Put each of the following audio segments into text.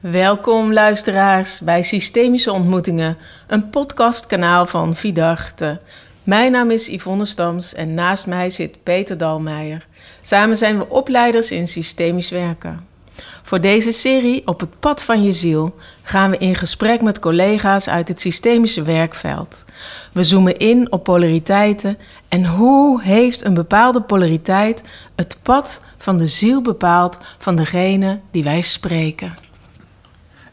Welkom luisteraars bij Systemische Ontmoetingen, een podcastkanaal van Vidarte. Mijn naam is Yvonne Stams en naast mij zit Peter Dalmeijer. Samen zijn we opleiders in systemisch werken. Voor deze serie Op het pad van je ziel gaan we in gesprek met collega's uit het systemische werkveld. We zoomen in op polariteiten en hoe heeft een bepaalde polariteit het pad van de ziel bepaald van degene die wij spreken.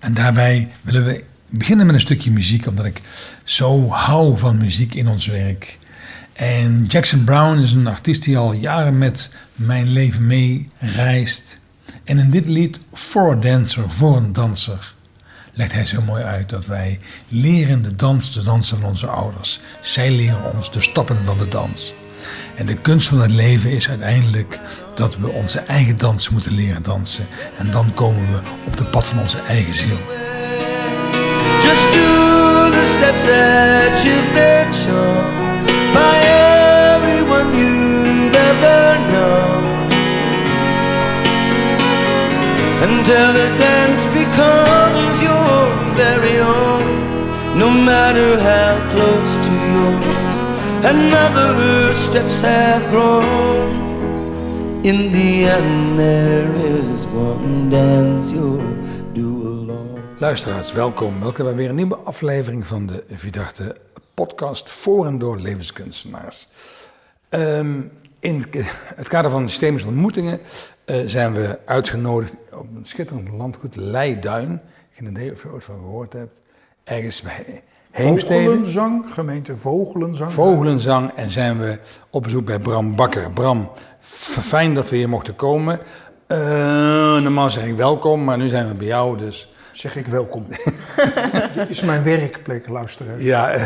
En daarbij willen we beginnen met een stukje muziek, omdat ik zo hou van muziek in ons werk. En Jackson Brown is een artiest die al jaren met mijn leven mee reist. En in dit lied, For a Dancer, voor een danser, legt hij zo mooi uit dat wij leren de dans te dansen van onze ouders. Zij leren ons de stappen van de dans. En de kunst van het leven is uiteindelijk dat we onze eigen dans moeten leren dansen. En dan komen we op de pad van onze eigen ziel. Just do the steps that you've been shown by everyone you've ever known. Until the dance becomes your very own, no matter how close to yours another steps have grown. In the end, there is one dance you'll do alone. Luisteraars, welkom. Welkom bij weer een nieuwe aflevering van de Vidachte podcast voor en door levenskunstenaars. Ehm, in het kader van systemische ontmoetingen eh, zijn we uitgenodigd op een schitterend landgoed, Leiduin. Geen idee of je ooit van gehoord hebt. Ergens bij Heemstede. Vogelenzang, gemeente Vogelenzang. Vogelenzang en zijn we op bezoek bij Bram Bakker. Bram, fijn dat we hier mochten komen. Eh, normaal zeg ik welkom, maar nu zijn we bij jou, dus Zeg ik welkom. Dit is mijn werkplek, luisteraar. ja, eh,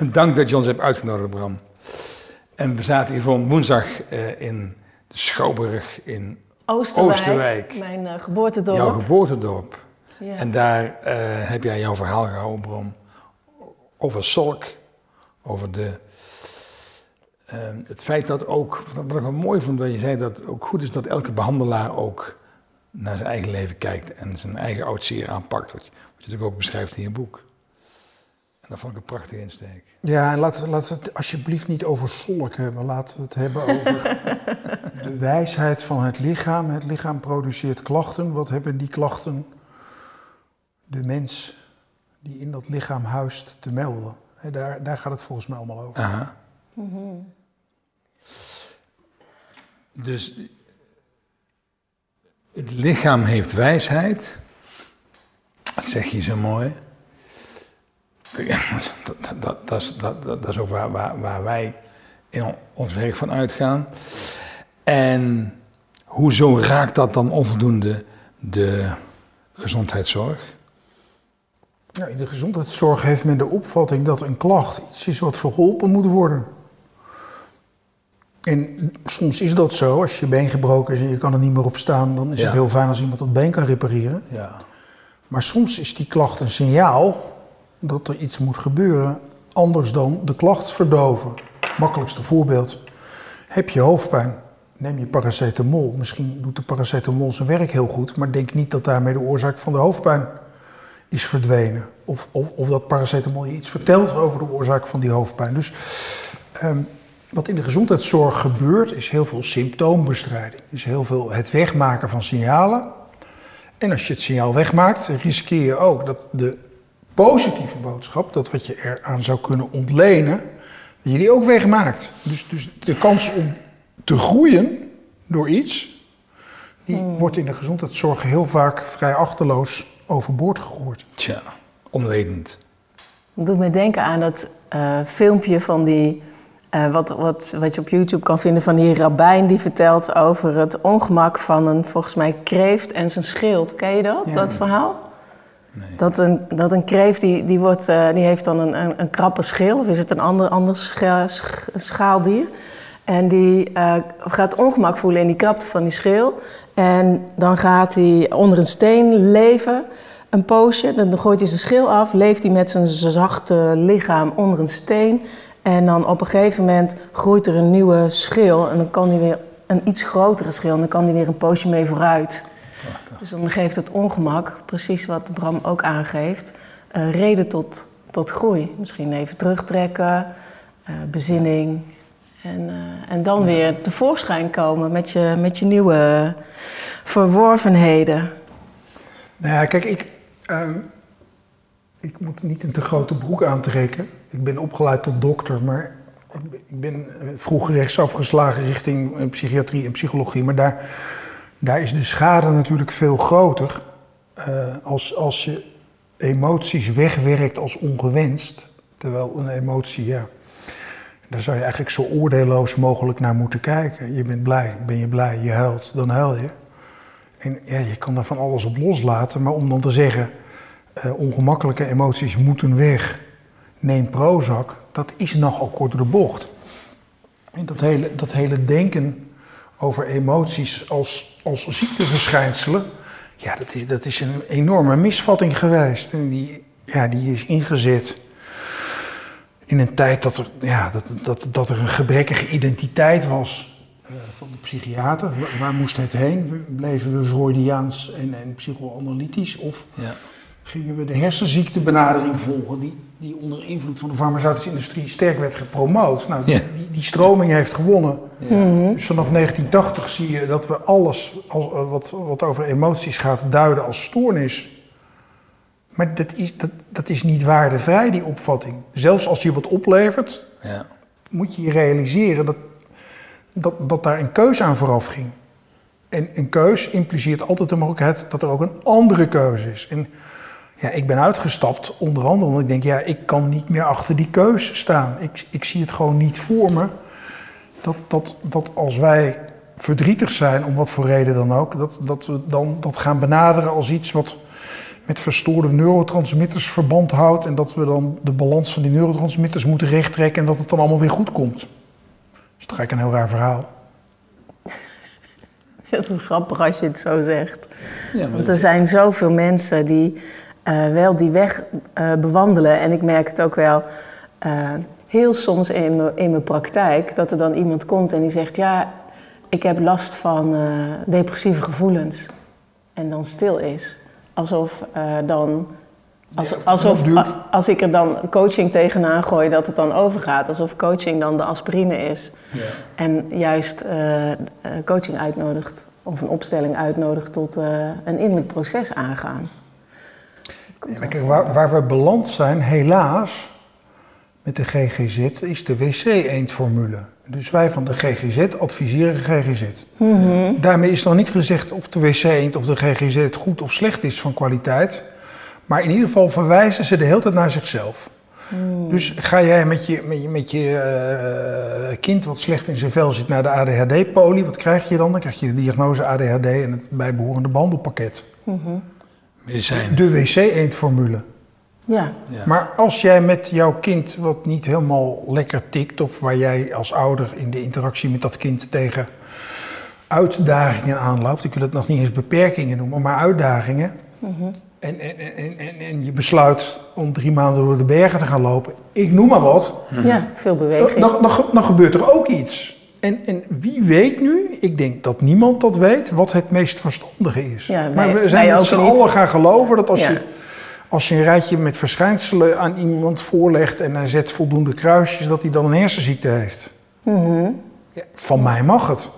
dank dat je ons hebt uitgenodigd, Bram. En we zaten hier voor woensdag eh, in de Schouwburg in Oosterwijk, Oosterwijk. mijn geboortedorp. jouw geboortedorp. Ja. En daar eh, heb jij jouw verhaal gehouden, Bram. Over Solk, over de, eh, het feit dat ook, wat ik wel mooi vond, dat je zei dat het ook goed is dat elke behandelaar ook naar zijn eigen leven kijkt en zijn eigen oud-zeer aanpakt. Wat je, wat je natuurlijk ook beschrijft in je boek. En dat vond ik een prachtige insteek. Ja, en laten, we- laten we het alsjeblieft niet over solk hebben. Laten we het hebben over de wijsheid van het lichaam. Het lichaam produceert klachten. Wat hebben die klachten de mens die in dat lichaam huist te melden? Daar, daar gaat het volgens mij allemaal over. Aha. Dus het lichaam heeft wijsheid, zeg je zo mooi. Ja, dat, dat, dat, dat, is- dat, dat, dat is ook waar, waar, waar wij in ons werk van uitgaan. En hoezo raakt dat dan onvoldoende de gezondheidszorg? In de gezondheidszorg heeft men de opvatting dat een klacht iets is wat verholpen moet worden. En soms is dat zo. Als je been gebroken is en je kan er niet meer op staan, dan is Ja. het heel fijn als iemand dat been kan repareren. Ja. Maar soms is die klacht een signaal dat er iets moet gebeuren anders dan de klacht verdoven. Makkelijkste voorbeeld. Heb je hoofdpijn, neem je paracetamol. Misschien doet de paracetamol zijn werk heel goed, maar denk niet dat daarmee de oorzaak van de hoofdpijn is verdwenen. Of, of, of dat paracetamol je iets vertelt over de oorzaak van die hoofdpijn. Dus ehm, wat in de gezondheidszorg gebeurt, is heel veel symptoombestrijding. Is heel veel het wegmaken van signalen. En als je het signaal wegmaakt, riskeer je ook dat de positieve boodschap, dat wat je eraan zou kunnen ontlenen, dat je die ook wegmaakt. Dus, dus de kans om te groeien door iets, die wordt in de gezondheidszorg heel vaak vrij achterloos overboord gegooid. Tja, onwetend. Het doet me denken aan dat eh, filmpje van die, eh, wat, wat, wat je op YouTube kan vinden van die rabbijn die vertelt over het ongemak van een, volgens mij, kreeft en zijn schild. Ken je dat, Ja. dat verhaal? Nee. Dat een, dat een kreeft, die, die, wordt, eh, die heeft dan een, een, een krappe schil, of is het een ander, ander scha- sch- schaaldier? En die eh, gaat ongemak voelen in die krapte van die schil. En dan gaat hij onder een steen leven, een poosje. Dan gooit hij zijn schil af, leeft hij met zijn zachte lichaam onder een steen. En dan op een gegeven moment groeit er een nieuwe schil. En dan kan hij weer een iets grotere schil. En dan kan hij weer een poosje mee vooruit. Dus dan geeft het ongemak, precies wat Bram ook aangeeft, eh, reden tot, tot groei. Misschien even terugtrekken, eh, bezinning. En, eh, en dan weer tevoorschijn komen met je, met je nieuwe verworvenheden. Nou ja, kijk, ik, ehm, ik moet niet een te grote broek aantrekken. Ik ben opgeleid tot dokter, maar ik ben- vroeger rechtsaf geslagen richting eh, psychiatrie en psychologie. Maar daar, daar is de schade natuurlijk veel groter eh, als, als je emoties wegwerkt als ongewenst. Terwijl een emotie, ja, daar zou je eigenlijk zo oordeelloos mogelijk naar moeten kijken. Je bent blij, ben je blij, je huilt, dan huil je. En ja, je kan daar van alles op loslaten, maar om dan te zeggen, eh, ongemakkelijke emoties moeten weg, neem Prozac, dat is nogal kort door de bocht. En dat hele, dat hele denken over emoties als, als ziekteverschijnselen, ja, dat is, dat is een enorme misvatting geweest. En die, ja, die is ingezet in een tijd dat er, ja, dat, dat, dat er een gebrekkige identiteit was eh, van de psychiater. Waar, waar moest het heen? Bleven we Freudiaans en, en psychoanalytisch? Of Ja. gingen we de hersenziektebenadering volgen, die, die onder invloed van de farmaceutische industrie sterk werd gepromoot? Nou, die, Ja. die, die stroming heeft gewonnen. Dus vanaf 1980 zie je dat we alles als, wat, wat over emoties gaat duiden als stoornis. Maar dat is, dat, dat is niet waardevrij, die opvatting. Zelfs als je wat oplevert, Ja. moet je je realiseren dat, dat, dat daar een keus aan vooraf ging. En een keus impliceert altijd de mogelijkheid dat er ook een andere keuze is. En ja, ik ben uitgestapt, onder andere omdat ik denk, ja, ik kan niet meer achter die keus staan. Ik, ik zie het gewoon niet voor me. Dat, dat, dat als wij verdrietig zijn, om wat voor reden dan ook, dat, dat we dan dat gaan benaderen als iets wat met verstoorde neurotransmitters verband houdt. En dat we dan de balans van die neurotransmitters moeten rechttrekken en dat het dan allemaal weer goed komt. Dat is toch eigenlijk een heel raar verhaal. Het is grappig als je het zo zegt. Ja, maar Want er zijn zoveel mensen die eh, wel die weg eh, bewandelen. En ik merk het ook wel eh, heel soms in mijn, in mijn praktijk. Dat er dan iemand komt en die zegt... Ja, ik heb last van eh, depressieve gevoelens. En dan stil is. Alsof eh, dan... Als, alsof als ik er dan coaching tegenaan gooi, dat het dan overgaat. Alsof coaching dan de aspirine is. Ja. En juist eh, eh, coaching uitnodigt, of een opstelling uitnodigt tot een innerlijk proces aangaan. Dus Ja, kijk, waar, waar we beland zijn, helaas, met de GGZ, is de wc-eendformule. Dus wij van de GGZ adviseren GGZ. Daarmee is dan niet gezegd of de wc-eend of de GGZ goed of slecht is van kwaliteit. Maar in ieder geval verwijzen ze de hele tijd naar zichzelf. Dus ga jij met je, met je, met je eh, kind wat slecht in zijn vel zit naar de ADHD-poli, wat krijg je dan? Dan krijg je de diagnose ADHD en het bijbehorende behandelpakket. medicijnen. De wc-eendformule. Ja, Ja. Maar als jij met jouw kind wat niet helemaal lekker tikt, of waar jij als ouder in de interactie met dat kind tegen uitdagingen aanloopt, ik wil het nog niet eens beperkingen noemen, maar uitdagingen. En, en, en, en, en je besluit om drie maanden door de bergen te gaan lopen, ik noem maar wat, ja veel dan, beweging. dan, dan, dan gebeurt er ook iets. En, en wie weet nu, ik denk dat niemand dat weet, wat het meest verstandige is. Ja, maar wij- we zijn met ook z'n allen gaan geloven dat als Ja. je als je een rijtje met verschijnselen aan iemand voorlegt en hij zet voldoende kruisjes, dat hij dan een hersenziekte heeft. Ja, van mij mag het.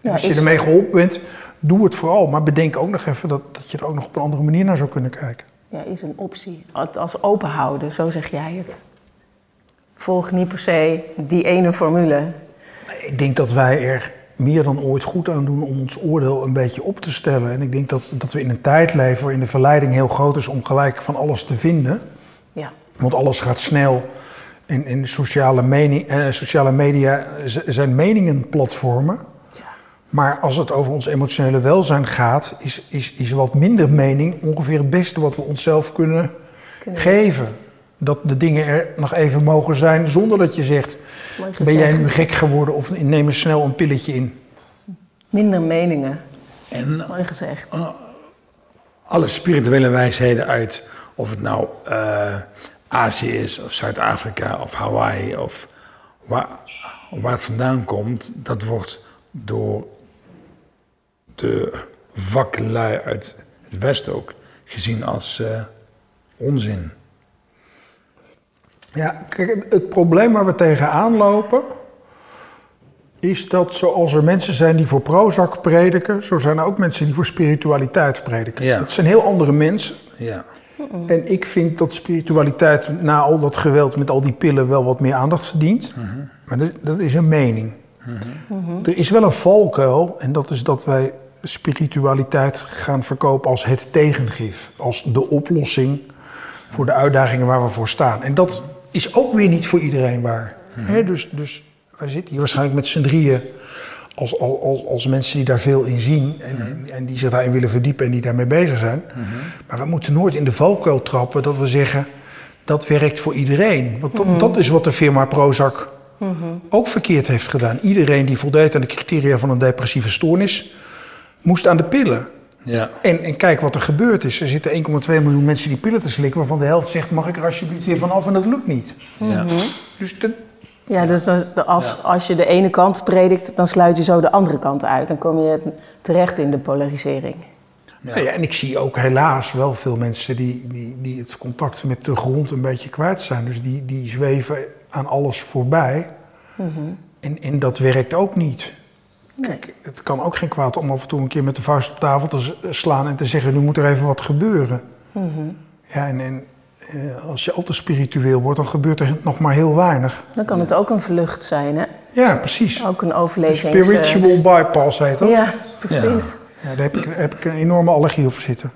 Ja, als je ermee geholpen bent, doe het vooral. Maar bedenk ook nog even dat, dat je er ook nog op een andere manier naar zou kunnen kijken. Ja, is een optie. Het als open houden, zo zeg jij het. Volg niet per se die ene formule. Ik denk dat wij er meer dan ooit goed aan doen om ons oordeel een beetje op te stellen. En ik denk dat, dat we in een tijd leven waarin de verleiding heel groot is om gelijk van alles te vinden. Ja, Want alles gaat snel. En, en sociale, mening, eh, sociale media zijn meningenplatformen. ja. Maar als het over ons emotionele welzijn gaat, is, is, is wat minder mening ongeveer het beste wat we onszelf kunnen Kunnen- geven. Dat de dingen er nog even mogen zijn zonder dat je zegt: Ben jij nu gek geworden of neem eens snel een pilletje in? Minder meningen. En Mooi gezegd. alle spirituele wijsheden uit, of het nou eh, Azië is, of Zuid-Afrika, of Hawaii, of waar, waar het vandaan komt, dat wordt door de vaklui uit het Westen ook gezien als eh, onzin. Ja, kijk, het- probleem waar we tegenaan lopen... is dat zoals er mensen zijn die voor Prozac prediken... zo zijn er ook mensen die voor spiritualiteit prediken. Ja. Dat zijn heel andere mensen. Ja. En ik vind dat spiritualiteit na al dat geweld met al die pillen wel wat meer aandacht verdient. Maar dat, dat is een mening. Er is wel een valkuil en dat is dat wij spiritualiteit gaan verkopen als het tegengif. Als de oplossing voor de uitdagingen waar we voor staan. En dat is ook weer niet voor iedereen waar. Hè, dus, dus wij zitten hier waarschijnlijk met z'n drieën als, als, als, mensen die daar veel in zien en, en, en die zich daarin willen verdiepen en die daarmee bezig zijn. Maar we moeten nooit in de valkuil trappen dat we zeggen dat werkt voor iedereen. Want dat, dat is wat de firma Prozac ook verkeerd heeft gedaan. Iedereen die voldeed aan de criteria van een depressieve stoornis moest aan de pillen. Ja. En, en kijk wat er gebeurd is. Er zitten 1,2 miljoen mensen die pillen te slikken, waarvan de helft zegt: mag ik er alsjeblieft weer vanaf? En dat lukt niet. Ja. Dus dat, Ja, dus als, als, als je de ene kant predikt, dan sluit je zo de andere kant uit. Dan kom je terecht in de polarisering. Nou ja, en ik zie ook helaas wel veel mensen die, die, die het contact met de grond een beetje kwijt zijn. Dus die, die zweven aan alles voorbij. en, en dat werkt ook niet. Kijk, het kan ook geen kwaad om af en toe een keer met de vuist op tafel te slaan en te zeggen: nu moet er even wat gebeuren. Ja, en, en eh, als je al te spiritueel wordt, dan gebeurt er nog maar heel weinig. Dan kan het ook een vlucht zijn, hè? Ja, precies. Ook een overlevings... Spiritual bypass heet dat. Ja, precies. Ja, daar heb ik, heb ik een enorme allergie op zitten.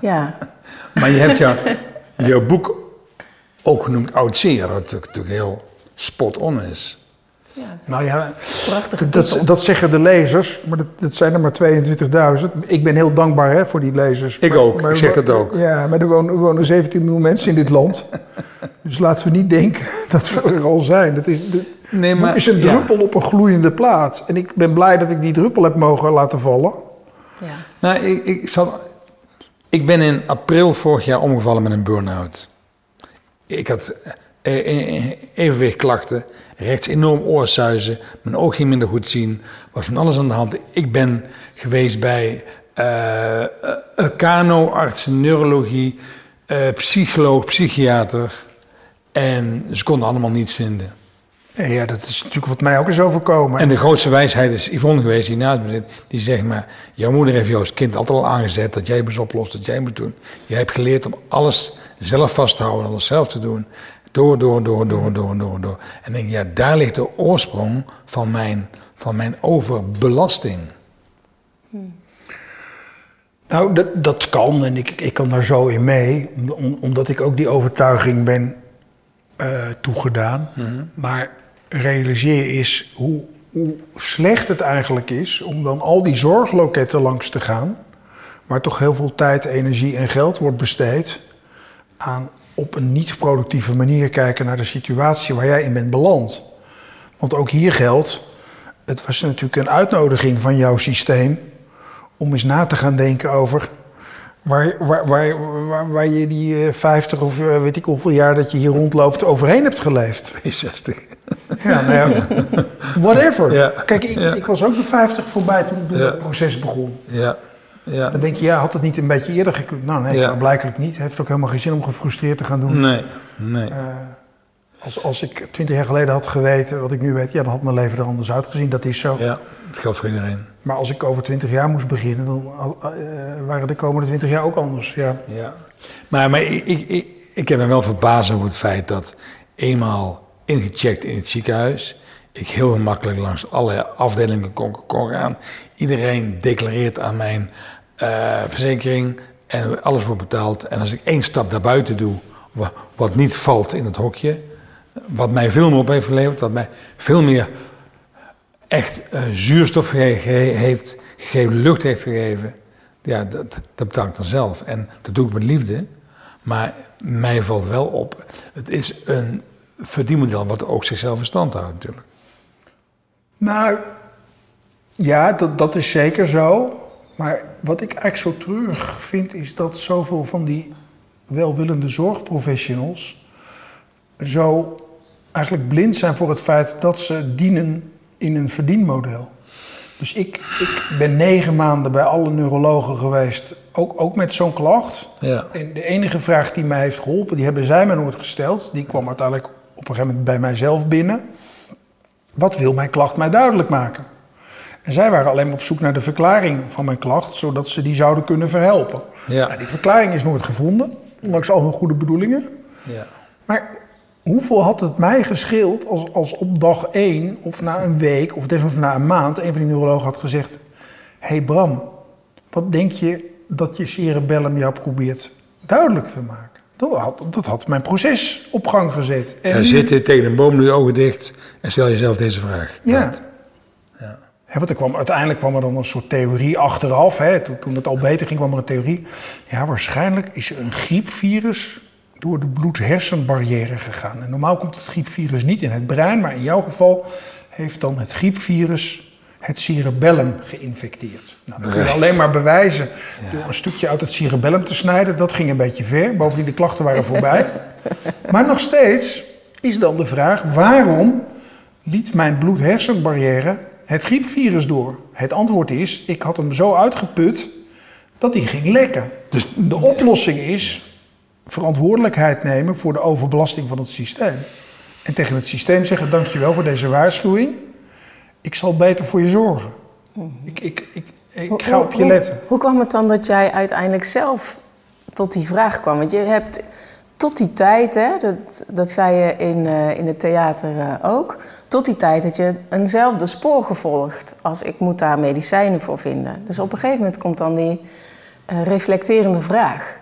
Ja. Maar je hebt jou, jouw boek ook genoemd Oud Zeer, wat natuurlijk, natuurlijk heel spot on is. Nou ja, Prachtige dat, dat, zeggen de lezers, maar dat, dat zijn er maar 22.000. Ik ben heel dankbaar hè, voor die lezers. Ik Maar- ook, maar ik zeg dat ook. Ja, maar er wonen, er wonen 17 miljoen mensen in dit land. dus laten we niet denken dat we er al zijn. Dat is, de, Nee, het is een ja. druppel op een gloeiende plaat. En ik ben blij dat ik die druppel heb mogen laten vallen. Ja. Nou, ik, ik, zal, ik ben in april vorig jaar omgevallen met een burn-out. Ik had eh, eh, eh, evenwichtklachten, rechts enorm oorsuizen, mijn oog ging minder goed zien, was van alles aan de hand. Ik ben geweest bij een kano-arts, neurologie, eh, psycholoog, psychiater. En ze konden allemaal niets vinden. Ja, ja, dat is natuurlijk wat mij ook is overkomen. En de grootste wijsheid is Yvonne geweest, die naast me zit. Die zegt maar, jouw moeder heeft jou als kind altijd al aangezet dat jij moest oplossen, dat jij moet doen. Jij hebt geleerd om alles zelf vast te houden, alles zelf te doen. Door, door, door, door, door, door, door. En denk, ja, daar ligt de oorsprong van mijn, van mijn overbelasting. Nou, dat, dat kan en ik, ik kan daar zo in mee, om- omdat ik ook die overtuiging ben eh, toegedaan. Maar realiseer is hoe, hoe slecht het eigenlijk is om dan al die zorgloketten langs te gaan, waar toch heel veel tijd, energie en geld wordt besteed aan op een niet productieve manier kijken naar de situatie waar jij in bent beland. Want ook hier geldt, het was natuurlijk een uitnodiging van jouw systeem om eens na te gaan denken over waar, waar, waar, waar, waar je die eh, 50 of eh, weet ik hoeveel jaar dat je hier rondloopt overheen hebt geleefd. 60. Ja, nou ja, whatever. Ja. Kijk, ik, Ja. ik was ook de 50 voorbij toen, toen het proces begon. Ja, ja. Dan denk je, ja, had het niet een beetje eerder gekund? Nou nee, Ja. nou, blijkelijk niet. Heeft ook helemaal geen zin om gefrustreerd te gaan doen. Nee, nee. Eh, als, als ik 20 jaar geleden had geweten wat ik nu weet, ja, dan had mijn leven er anders uitgezien. Dat is zo. Ja, het geldt voor iedereen. Maar als ik over 20 jaar moest beginnen, dan eh, waren de komende 20 jaar ook anders. Ja. Ja, maar, maar ik, ik, ik, ik heb me wel verbaasd over het feit dat eenmaal ingecheckt in het ziekenhuis, ik heel gemakkelijk langs alle afdelingen kon, kon gaan. Iedereen declareert aan mijn eh, verzekering en alles wordt betaald. En als ik één stap naar buiten doe, wa- wat niet valt in het hokje, wat mij veel meer op heeft geleverd, wat mij veel meer echt eh, zuurstof heeft gegeven, lucht heeft gegeven, ja, dat, dat betaal ik dan zelf. En dat doe ik met liefde. Maar mij valt wel op, het is een verdienmodel wat ook zichzelf in stand houdt natuurlijk. Nou, ja, dat, dat is zeker zo. Maar wat ik eigenlijk zo treurig vind, is dat zoveel van die welwillende zorgprofessionals zo eigenlijk blind zijn voor het feit dat ze dienen in een verdienmodel. Dus ik, ik ben negen maanden bij alle neurologen geweest, ook, ook met zo'n klacht. Ja. En de enige vraag die mij heeft geholpen, die hebben zij mij nooit gesteld. Die kwam uiteindelijk op een gegeven moment bij mijzelf binnen. Wat wil mijn klacht mij duidelijk maken? En zij waren alleen maar op zoek naar de verklaring van mijn klacht, zodat ze die zouden kunnen verhelpen. Ja. Nou, die verklaring is nooit gevonden, ondanks al hun goede bedoelingen. Ja. Maar hoeveel had het mij gescheeld als, als op dag één of na een week of desnoods na een maand een van die neurologen had gezegd: Hé hey Bram, wat denk je dat je cerebellum jou probeert duidelijk te maken? Dat had, dat had mijn proces op gang gezet. En nu- zitten tegen een boom, je ogen dicht en stel jezelf deze vraag. Ja. Hè, want er kwam, uiteindelijk kwam er dan een soort theorie achteraf. Toen, toen het al beter ging, kwam er een theorie. Ja, waarschijnlijk is er een griepvirus door de bloed-hersenbarrière gegaan. En normaal komt het griepvirus niet in het brein, maar in jouw geval heeft dan het griepvirus het cerebellum geïnfecteerd. Nou, dat kun je alleen maar bewijzen door een stukje uit het cerebellum te snijden. Dat ging een beetje ver. Bovendien, de klachten waren voorbij. maar nog steeds is dan de vraag: waarom liet mijn bloed-hersenbarrière het griepvirus door? Het antwoord is: ik had hem zo uitgeput dat hij ging lekken. Dus de oplossing is verantwoordelijkheid nemen voor de overbelasting van het systeem. En tegen het systeem zeggen: dankjewel voor deze waarschuwing. Ik zal beter voor je zorgen. Ik, ik, ik, ik ga op je Hoe- letten. Hoe, hoe kwam het dan dat jij uiteindelijk zelf tot die vraag kwam? Want je hebt tot die tijd, hè, dat, dat zei je in, eh, in het theater eh, ook, tot die tijd dat je eenzelfde spoor gevolgd als ik moet daar medicijnen voor vinden. Dus op een gegeven moment komt dan die eh, reflecterende vraag.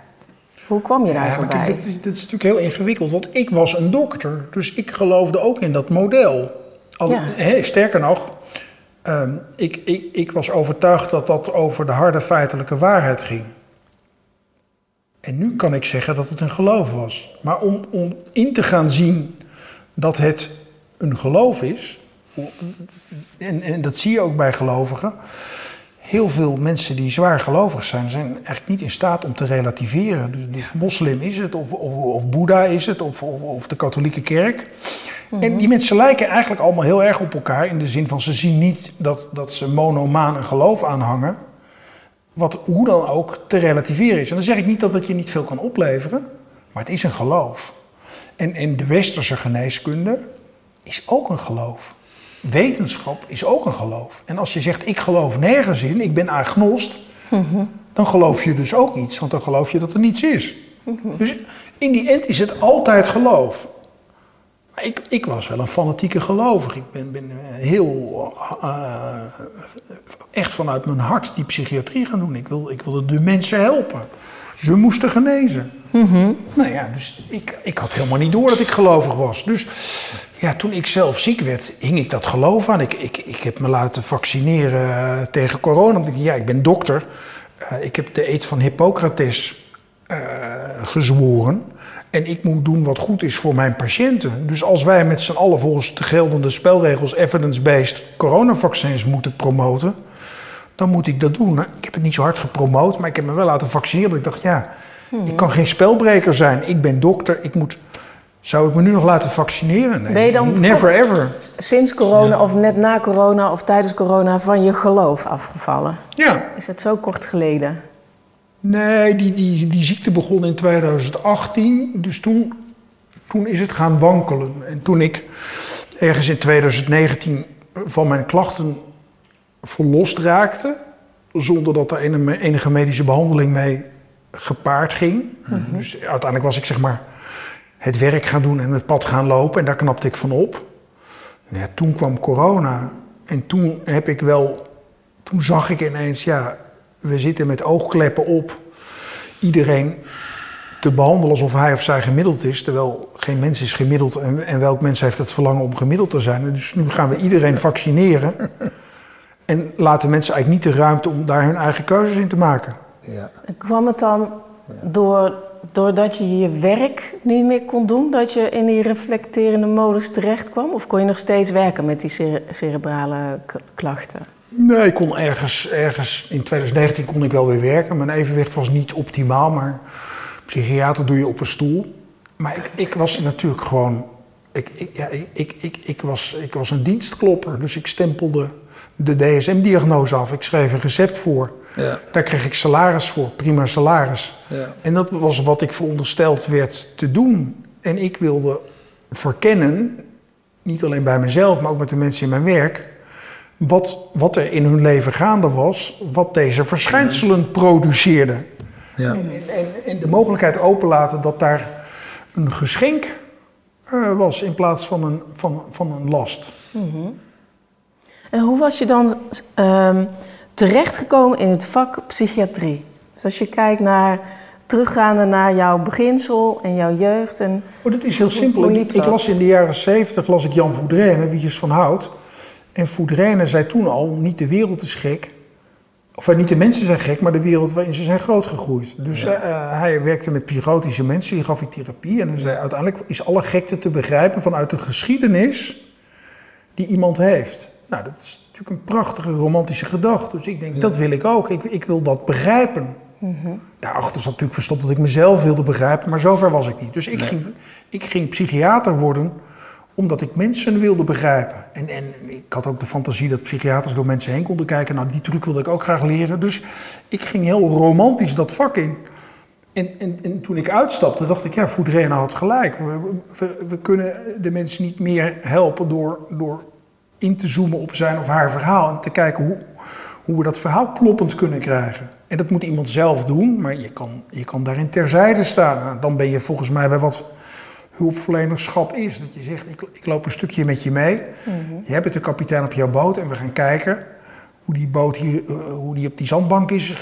Hoe kwam je daar Ja, zo bij? dit, is, dit is natuurlijk heel ingewikkeld, want ik was een dokter, dus ik geloofde ook in dat model. Al, Ja. sterker nog, ehm, ik, ik, ik was overtuigd dat dat over de harde feitelijke waarheid ging. En nu kan ik zeggen dat het een geloof was. Maar om, om in te gaan zien dat het een geloof is, en, en dat zie je ook bij gelovigen, heel veel mensen die zwaar gelovig zijn, zijn eigenlijk niet in staat om te relativeren. Dus, dus moslim is het, of, of, of Boeddha is het, of, of, of de katholieke kerk. En die mensen lijken eigenlijk allemaal heel erg op elkaar in de zin van ze zien niet dat, dat ze monomaan een geloof aanhangen. Wat hoe dan ook te relativeren is. En dan zeg ik niet dat het je niet veel kan opleveren, maar het is een geloof. En, en de westerse geneeskunde is ook een geloof. Wetenschap is ook een geloof. En als je zegt, ik geloof nergens in, ik ben agnost, dan geloof je dus ook iets, want dan geloof je dat er niets is. Dus in die end is het altijd geloof. Maar ik, ik was wel een fanatieke gelovig. Ik ben, ben eh, heel eh, echt vanuit mijn hart die psychiatrie gaan doen. Ik, wil, ik wilde de mensen helpen. Ze moesten genezen. Nou ja, dus ik, ik had helemaal niet door dat ik gelovig was. Dus ja, toen ik zelf ziek werd, hing ik dat geloof aan. Ik, ik, ik heb me laten vaccineren eh, tegen corona. Want ik, ja, ik ben dokter. Eh, ik heb de eed van Hippocrates eh, gezworen. En ik moet doen wat goed is voor mijn patiënten. Dus als wij met z'n allen volgens de geldende spelregels evidence-based coronavaccins moeten promoten, dan moet ik dat doen. Nou, Ik heb het niet zo hard gepromoot, maar ik heb me wel laten vaccineren. Want ik dacht, ja, ik kan geen spelbreker zijn. Ik ben dokter, ik moet... Zou ik me nu nog laten vaccineren? Nee, Ben je dan- never ever. Sinds corona of net na corona of tijdens corona van je geloof afgevallen? Ja, Is het zo kort geleden? Nee, die, die, die ziekte begon in 2018. Dus toen, toen is het gaan wankelen. En toen ik ergens in 2019 van mijn klachten verlost raakte, zonder dat er enige medische behandeling mee gepaard ging. Dus uiteindelijk was ik zeg maar het werk gaan doen en het pad gaan lopen en daar knapte ik van op. Ja, toen kwam corona en toen heb ik wel, toen zag ik ineens, ja, we zitten met oogkleppen op iedereen te behandelen alsof hij of zij gemiddeld is, terwijl geen mens is gemiddeld en, en welk mens heeft het verlangen om gemiddeld te zijn. Dus nu gaan we iedereen vaccineren en laten mensen eigenlijk niet de ruimte om daar hun eigen keuzes in te maken. Ja. Kwam het dan door, doordat je je werk niet meer kon doen, dat je in die reflecterende modus terecht kwam? Of kon je nog steeds werken met die cere- cerebrale klachten? Nee, ik kon ergens, ergens in 2019 kon ik wel weer werken. Mijn evenwicht was niet optimaal, maar psychiater doe je op een stoel. Maar ik, ik was natuurlijk gewoon. Ik, ik, ja, ik, ik, ik, ik, was, ik was een dienstklopper, dus ik stempelde de DSM-diagnose af. Ik schreef een recept voor. Ja. Daar kreeg ik salaris voor, prima salaris. Ja. En dat was wat ik verondersteld werd te doen. En ik wilde verkennen, niet alleen bij mezelf, maar ook met de mensen in mijn werk, wat, wat er in hun leven gaande was, wat deze verschijnselen produceerden. Ja. En, en, en de mogelijkheid openlaten dat daar een geschenk eh, was in plaats van een, van, van een last. En hoe was je dan ehm, terechtgekomen in het vak psychiatrie? Dus als je kijkt naar, teruggaande naar jouw beginsel en jouw jeugd. En, Oh, dat is heel simpel. Ik, las in de jaren 70 las ik Jan Voudrenne, Wietjes van Hout. En Voudrenne zei toen al, niet de wereld is gek. Of eh, niet de mensen zijn gek, maar de wereld waarin ze zijn grootgegroeid. Dus eh, eh, hij werkte met psychotische mensen, die gaf hij therapie. En hij zei, uiteindelijk is alle gekte te begrijpen vanuit de geschiedenis die iemand heeft. Nou, dat is natuurlijk een prachtige romantische gedachte. Dus ik denk, dat wil ik ook. Ik, ik wil dat begrijpen. Daarachter zat natuurlijk verstopt dat ik mezelf wilde begrijpen, maar zover was ik niet. Dus ik, ging, ik ging psychiater worden omdat ik mensen wilde begrijpen. En, en ik had ook de fantasie dat psychiaters door mensen heen konden kijken. Nou, die truc wilde ik ook graag leren. Dus ik ging heel romantisch dat vak in. En, en, en toen ik uitstapte, dacht ik, ja, Voudrenne had gelijk. We kunnen de mensen niet meer helpen door, door in te zoomen op zijn of haar verhaal. En te kijken hoe, hoe we dat verhaal kloppend kunnen krijgen. En dat moet iemand zelf doen, maar je kan, je kan daarin terzijde staan. Nou, dan ben je volgens mij bij wat hulpverlenerschap is. Dat je zegt, ik, ik loop een stukje met je mee. Je bent de kapitein op jouw boot en we gaan kijken hoe die boot hier, eh, hoe die op die zandbank is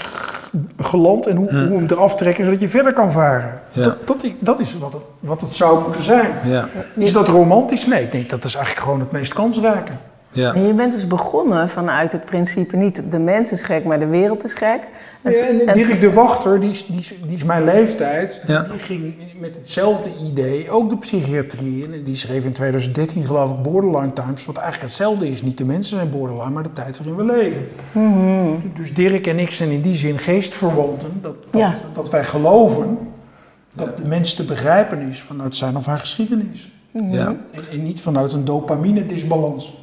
geland en hoe, hoe we hem eraf trekken zodat je verder kan varen. Ja. Dat, dat, dat is wat het, wat het zou moeten zijn. Ja. Is dat romantisch? Nee, ik denk dat is eigenlijk gewoon het meest kansrijke. Ja. en je bent dus begonnen vanuit het principe niet de mens is gek, maar de wereld is gek. En Ja, en en Dirk de Wachter, die is, die, is, die is mijn leeftijd, Ja. die ging met hetzelfde idee ook de psychiatrie in. En die schreef in 2013 geloof ik Borderline Times, wat eigenlijk hetzelfde is. Niet de mensen zijn borderline, maar de tijd waarin we leven. Dus Dirk en ik zijn in die zin geestverwanten. Dat, dat, Ja. dat wij geloven dat de mens te begrijpen is vanuit zijn of haar geschiedenis. Ja. En, en niet vanuit een dopamine-disbalans.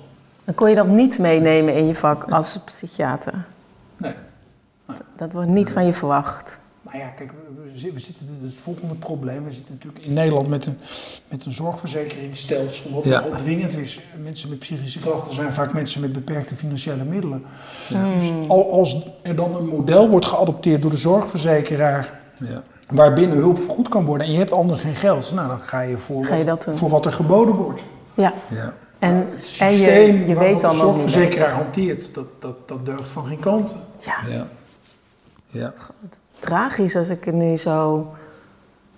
Dan kon je dat niet meenemen in je vak als psychiater. Nee. Dat wordt niet van je verwacht. Maar ja, kijk, we, we zi- we zitten in het volgende probleem. We zitten natuurlijk in Nederland met een, met een zorgverzekeringsstelsel wat Ja. nogal dwingend is. Mensen met psychische klachten zijn vaak mensen met beperkte financiële middelen. Dus al, als er dan een model wordt geadopteerd door de zorgverzekeraar Ja. waarbinnen hulp vergoed kan worden en je hebt anders geen geld, nou dan ga je voor, Ga je wat, voor wat er geboden wordt. Ja. Ja. En, Het en systeem je, weet dan de zorgverzekeraar hanteert, dat, dat, dat deugt van geen kant. Ja, Ja. Ja. tragisch als ik er nu zo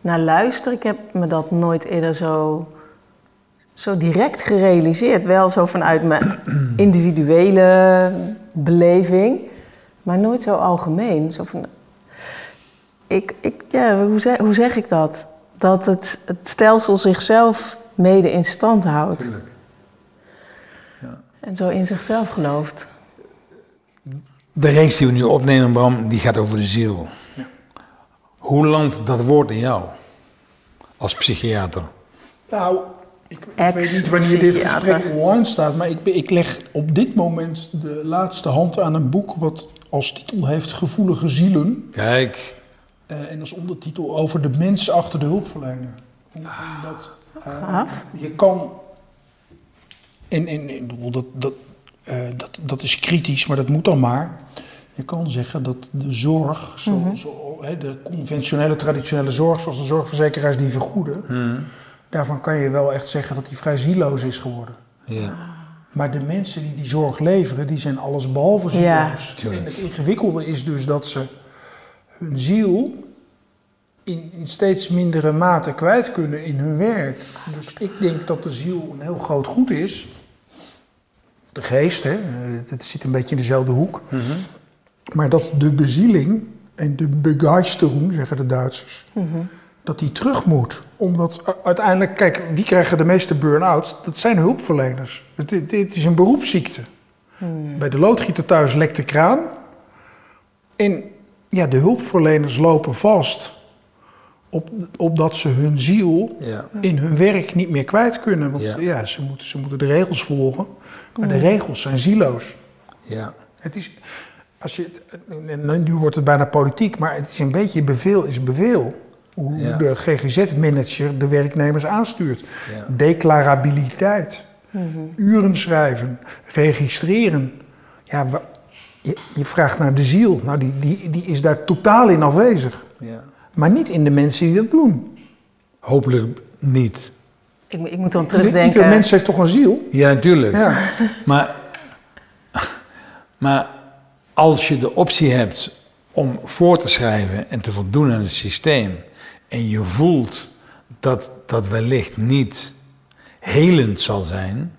naar luister. Ik heb me dat nooit eerder zo, zo direct gerealiseerd. Wel zo vanuit mijn individuele beleving, maar nooit zo algemeen. Zo van, ik, ik, ja, hoe, zeg, hoe zeg ik dat? Dat het, het stelsel zichzelf mede in stand houdt. Tuurlijk. En zo in zichzelf gelooft. De reeks die we nu opnemen, Bram, die gaat over de ziel. Hoe landt dat woord in jou? Als psychiater. Nou, ik, ik weet niet wanneer dit gesprek online staat, maar ik, ik leg op dit moment de laatste hand aan een boek wat als titel heeft Gevoelige Zielen. Kijk. eh, en als ondertitel over de mens achter de hulpverlener. Omdat eh, Gaaf. je kan. En, en, dat, dat, eh, dat, dat is kritisch, maar dat moet dan maar. Je kan zeggen dat de zorg, zo, zo, hè, de conventionele, traditionele zorg, zoals de zorgverzekeraars die vergoeden, daarvan kan je wel echt zeggen dat die vrij zieloos is geworden. Ja. Maar de mensen die die zorg leveren, die zijn alles behalve Ja. zieloos. En het ingewikkelde is dus dat ze hun ziel in, in steeds mindere mate kwijt kunnen in hun werk. Dus ik denk dat de ziel een heel groot goed is. De geest, hè, eh, het zit een beetje in dezelfde hoek. Maar dat de bezieling en de begeisterung, zeggen de Duitsers, dat die terug moet. Omdat uiteindelijk, kijk, wie krijgen de meeste burn-outs? Dat zijn hulpverleners. Het, het, het is een beroepsziekte. Bij de loodgieter thuis lekt de kraan. En ja, de hulpverleners lopen vast op, opdat ze hun ziel Ja. in hun werk niet meer kwijt kunnen. Want Ja. ja, ze, moeten, ze moeten de regels volgen. Maar de regels zijn zieloos. Ja. Het is, als je, nu wordt het bijna politiek, maar het is een beetje beveel is beveel. Hoe Ja. de GGZ-manager de werknemers aanstuurt. Ja. Declarabiliteit, uren schrijven, registreren. Ja, je, je vraagt naar de ziel. Nou, die, die, die is daar totaal in afwezig. ja. Maar niet in de mensen die dat doen. Hopelijk niet. Ik, ik moet dan terugdenken. mens heeft toch een ziel? Ja, natuurlijk. Ja. Maar, maar als je de optie hebt om voor te schrijven en te voldoen aan het systeem. en je voelt dat dat wellicht niet helend zal zijn.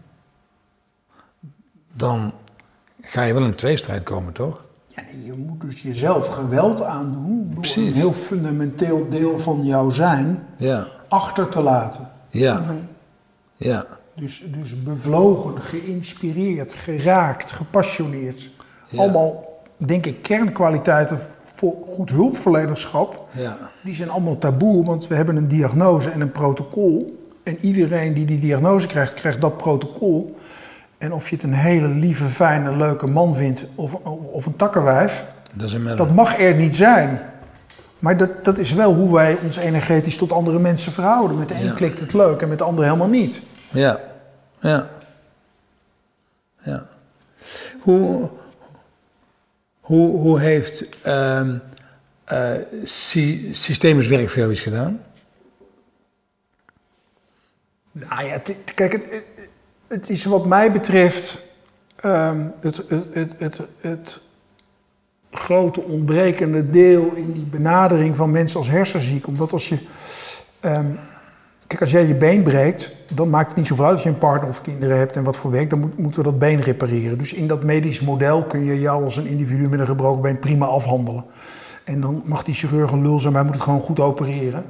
dan ga je wel in een tweestrijd komen, toch? Ja, je moet dus jezelf geweld aandoen door Precies. een heel fundamenteel deel van jouw zijn Ja. achter te laten. Ja. Ja. Dus, dus bevlogen, geïnspireerd, geraakt, gepassioneerd. Ja. Allemaal, denk ik, kernkwaliteiten voor goed hulpverlenerschap. Ja. Die zijn allemaal taboe, want we hebben een diagnose en een protocol. En iedereen die die diagnose krijgt, krijgt dat protocol. En of je het een hele lieve, fijne, leuke man vindt of, of een takkenwijf, Dat is een dat mag er niet zijn. Maar dat, dat is wel hoe wij ons energetisch tot andere mensen verhouden. Met de een Ja. klikt het leuk en met de ander helemaal niet. Ja, ja. Ja. Hoe, hoe, hoe heeft sy- systemisch werk voor jou iets gedaan? Nou ja, kijk, het, het, is wat mij betreft ehm, het, het, het, het, grote ontbrekende deel in die benadering van mensen als hersenziek. Omdat als je. ehm, kijk, als jij je been breekt, dan maakt het niet zoveel uit of je een partner of kinderen hebt en wat voor werk. Dan moet, moeten we dat been repareren. Dus in dat medisch model kun je jou als een individu met een gebroken been prima afhandelen. En dan mag die chirurg een lul zijn, maar hij moet het gewoon goed opereren.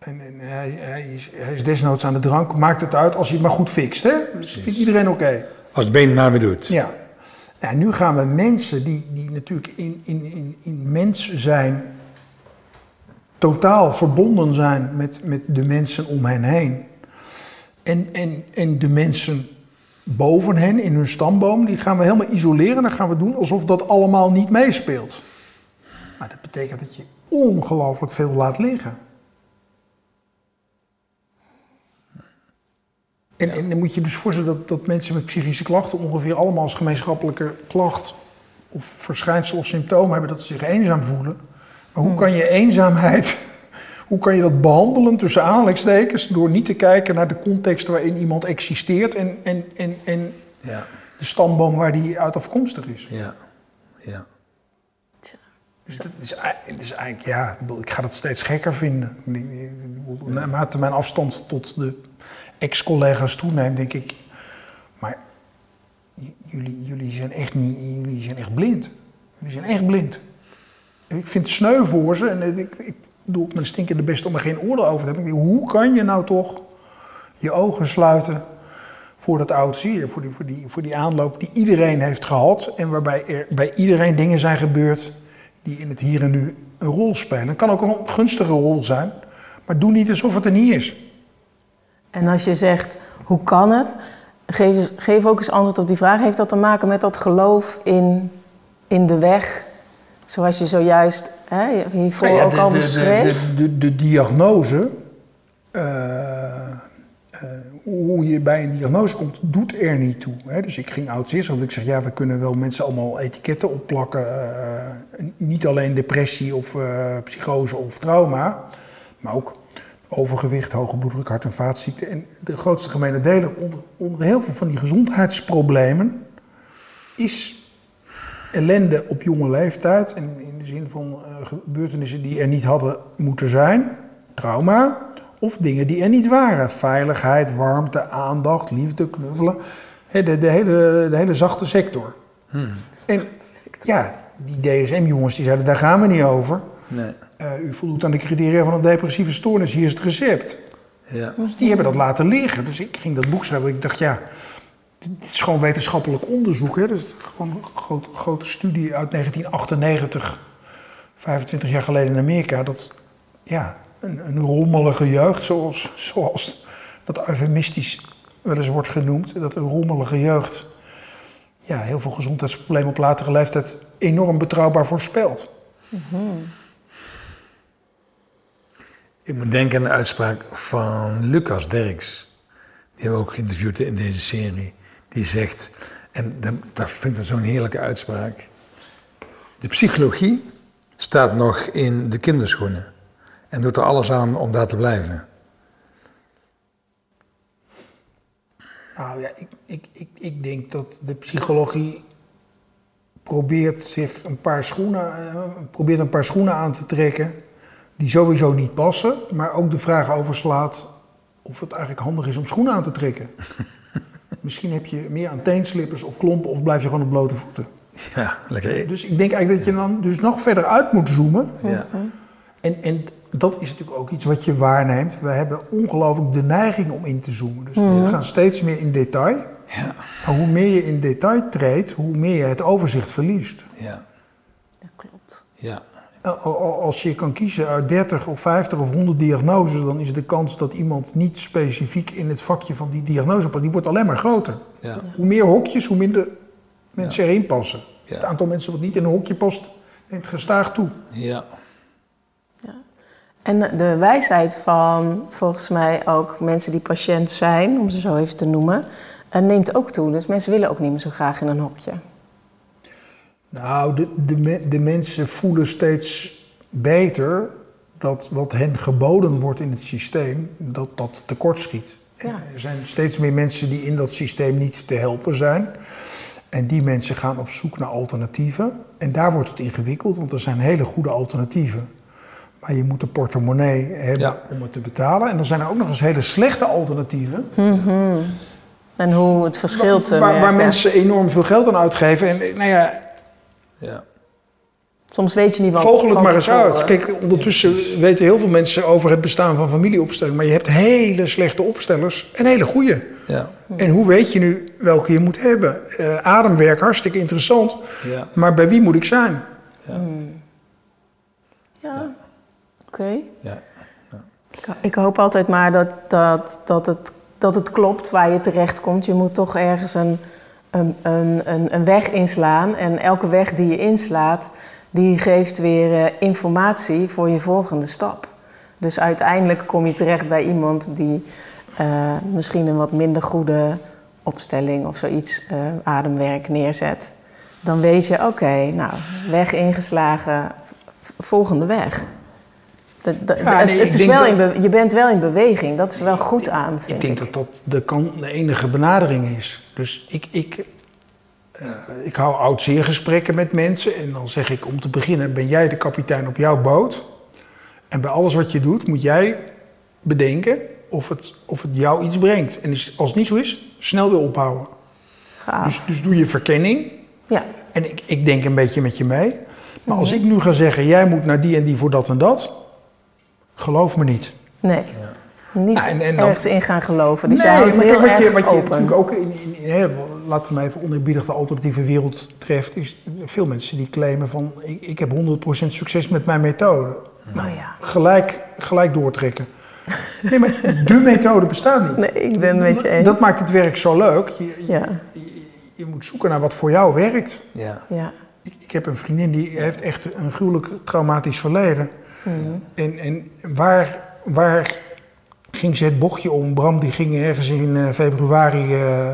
En, en hij, hij, is, hij is desnoods aan de drank. Maakt het uit als hij het maar goed fixt. Hè? Dat vindt iedereen oké. Als het been maar weer doet. Ja. Nou, nu gaan we mensen die, die natuurlijk in, in, in, in mens zijn, totaal verbonden zijn met, met de mensen om hen heen. En, en, en de mensen boven hen in hun stamboom, die gaan we helemaal isoleren. En dan gaan we doen alsof dat allemaal niet meespeelt. Maar dat betekent dat je ongelooflijk veel laat liggen. En, en dan moet je dus voorstellen dat, dat mensen met psychische klachten ongeveer allemaal als gemeenschappelijke klacht of verschijnsel of symptoom hebben dat ze zich eenzaam voelen. Maar hoe kan je eenzaamheid, hoe kan je dat behandelen tussen aanhalingstekens door niet te kijken naar de context waarin iemand existeert en, en, en, en Ja, de stamboom waar die uit afkomstig is. ja, ja. Dus dat is, het is eigenlijk, ja, ik ga dat steeds gekker vinden. Naarmate mijn afstand tot de ex-collega's toeneemt, denk ik, maar jullie, jullie, zijn echt niet, jullie zijn echt blind. Jullie zijn echt blind. Ik vind het sneu voor ze en ik, ik doe op mijn stinkende best om er geen oordeel over te hebben. Hoe kan je nou toch je ogen sluiten voor dat oud zeer, voor die, voor, die, voor die aanloop die iedereen heeft gehad en waarbij er bij iedereen dingen zijn gebeurd die in het hier en nu een rol spelen. Het kan ook een gunstige rol zijn, maar doe niet alsof het er niet is. En als je zegt, hoe kan het? Geef, geef ook eens antwoord op die vraag. Heeft dat te maken met dat geloof in, in de weg? Zoals je zojuist hè, hiervoor Nou ja, ook de, al beschreef. de, de, de diagnose, eh, eh, hoe je bij een diagnose komt, doet er niet toe. Hè? Dus ik ging oud want ik zeg, ja, we kunnen wel mensen allemaal etiketten opplakken. eh, niet alleen depressie of psychose of trauma, maar ook overgewicht, hoge bloeddruk, hart- en vaatziekten. En de grootste gemene deler onder, onder heel veel van die gezondheidsproblemen is ellende op jonge leeftijd. En in de zin van eh, gebeurtenissen die er niet hadden moeten zijn. Trauma. Of dingen die er niet waren. Veiligheid, warmte, aandacht, liefde, knuffelen. De, de, hele, de hele zachte sector. En ja, die DSM-jongens die zeiden, daar gaan we niet over. Nee. Eh, u voldoet aan de criteria van een depressieve stoornis, hier is het recept. Ja. Dus die hebben dat laten liggen. Dus ik ging dat boek schrijven. Ik dacht, ja, dit is gewoon wetenschappelijk onderzoek. Hè? Dus gewoon een groot, grote studie uit 1998, 25 jaar geleden in Amerika. Dat, ja, een, een rommelige jeugd, zoals, zoals dat eufemistisch wel eens wordt genoemd. Dat een rommelige jeugd, ja, heel veel gezondheidsproblemen op latere leeftijd enorm betrouwbaar voorspelt. Ik moet denken aan de uitspraak van Lucas Derks. Die hebben we ook geïnterviewd in deze serie. Die zegt, en dat, vind ik zo'n heerlijke uitspraak. De psychologie staat nog in de kinderschoenen. En doet er alles aan om daar te blijven. Nou ja, ik, ik, ik, ik denk dat de psychologie probeert zich een paar schoenen, eh, probeert een paar schoenen aan te trekken die sowieso niet passen, maar ook de vraag overslaat of het eigenlijk handig is om schoenen aan te trekken. Misschien heb je meer aan teenslippers of klompen of blijf je gewoon op blote voeten. Ja, lekker. Dus ik denk eigenlijk dat je dan dus nog verder uit moet zoomen. Ja. En, en dat is natuurlijk ook iets wat je waarneemt. We hebben ongelooflijk de neiging om in te zoomen. Dus we gaan steeds meer in detail. Ja. Maar hoe meer je in detail treedt, hoe meer je het overzicht verliest. Ja. Dat klopt. Ja. A- Als je kan kiezen uit 30 of 50 of 100 diagnoses, dan is de kans dat iemand niet specifiek in het vakje van die diagnose past, die wordt alleen maar groter. Ja. Hoe meer hokjes, hoe minder mensen erin passen. Ja. Het aantal mensen wat niet in een hokje past, neemt gestaag toe. Ja. En de wijsheid van volgens mij ook mensen die patiënt zijn, om ze zo even te noemen, eh, neemt ook toe. Dus mensen willen ook niet meer zo graag in een hokje. Nou, de, de, me- de mensen voelen steeds beter dat wat hen geboden wordt in het systeem, dat dat tekortschiet. Ja. Er zijn steeds meer mensen die in dat systeem niet te helpen zijn. En die mensen gaan op zoek naar alternatieven. En daar wordt het ingewikkeld, want er zijn hele goede alternatieven. Maar je moet een portemonnee hebben Ja. om het te betalen. En dan zijn er ook nog eens hele slechte alternatieven. En hoe het verschil te waar, waar mensen enorm veel geld aan uitgeven. En nou ja, Ja. Soms weet je niet wat Vogel het maar eens uit. Kijk, ondertussen weten heel veel mensen over het bestaan van familieopstellingen. Maar je hebt hele slechte opstellers en hele goede. Ja. En hoe weet je nu welke je moet hebben? Eh, ademwerk, hartstikke interessant. Ja. Maar bij wie moet ik zijn? Ja, oké. Ja. Ik, ik hoop altijd maar dat, dat, dat, het, dat het klopt waar je terecht komt. Je moet toch ergens een, een, een, een, weg inslaan. En elke weg die je inslaat, die geeft weer eh, informatie voor je volgende stap. Dus uiteindelijk kom je terecht bij iemand die eh, misschien een wat minder goede opstelling of zoiets, eh, ademwerk neerzet. Dan weet je, oké, nou, weg ingeslagen, volgende weg. Dat, dat- Ja, het, nee, het ik is wel in be- je bent wel in beweging, dat is wel goed aan. Ik denk dat dat de, kan, de enige benadering is. Dus ik, ik, eh, ik hou oud gesprekken met mensen. En dan zeg ik om te beginnen, ben jij de kapitein op jouw boot? En bij alles wat je doet, moet jij bedenken of het, of het jou iets brengt. En is- als het niet zo is, snel weer ophouden. Gaaf. Dus, dus doe je verkenning. Ja, En ik, ik denk een beetje met je mee. Maar als ik nu ga zeggen, jij moet naar die en die voor dat en dat. Geloof me niet. nee. Niet Nou, en- en dan- ergens in gaan geloven. Dus nee, jij houdt maar heel kijk, wat je, open. natuurlijk ook in, in, in hè, laten we maar even oneerbiedig de alternatieve wereld treft, is veel mensen die claimen van ik, ik heb 100% succes met mijn methode. Nou ja. Gelijk, gelijk doortrekken. Nee, maar de methode bestaat niet. Nee, ik ben het met je eens. Dat maakt het werk zo leuk. Je, je, Ja, je, je moet zoeken naar wat voor jou werkt. Ja. ja. Ik, ik heb een vriendin die heeft echt een gruwelijk traumatisch verleden. Mhm. En, en waar, waar ging ze het bochtje om? Bram die ging ergens in eh, februari eh,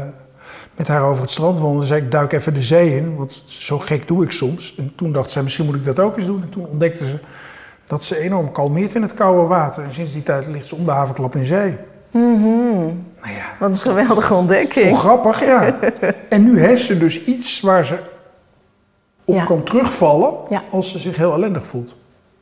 met haar over het strand wandelen. zei ik duik even de zee in, want zo gek doe ik soms. En toen dacht zij misschien moet ik dat ook eens doen. En toen ontdekte ze dat ze enorm kalmeert in het koude water. En sinds die tijd ligt ze om de havenklap in zee. Nou ja, Wat een geweldige ontdekking. toch grappig, ja. en nu heeft ze dus iets waar ze op Ja. kan terugvallen Ja. als ze zich heel ellendig voelt.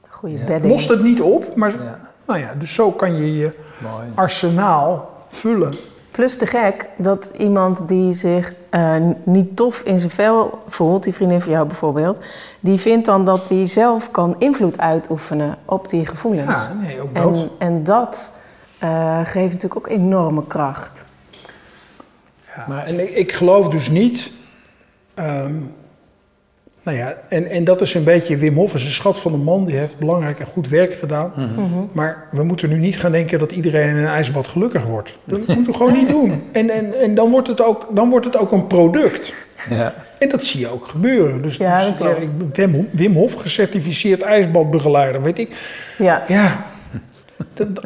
Goeie Ja. bedding. Lost het niet op, maar Ja. Nou ja, dus zo kan je je Mooi. arsenaal vullen. Plus te gek dat iemand die zich eh, niet tof in zijn vel voelt, die vriendin van jou bijvoorbeeld, die vindt dan dat hij zelf kan invloed uitoefenen op die gevoelens. Ja, nee, ook dat. en, en dat eh, geeft natuurlijk ook enorme kracht. Maar en ik, ik geloof dus niet. ehm, nou ja, en, en dat is een beetje. Wim Hof is een schat van een man, die heeft belangrijk en goed werk gedaan. Maar we moeten nu niet gaan denken dat iedereen in een ijsbad gelukkig wordt. Dat moeten we gewoon niet doen. En, en, en dan, wordt het ook, dan wordt het ook een product. Ja. En dat zie je ook gebeuren. Dus, Ja, dus, ik ben Wim, Wim Hof, gecertificeerd ijsbadbegeleider, weet ik. Ja. Ja,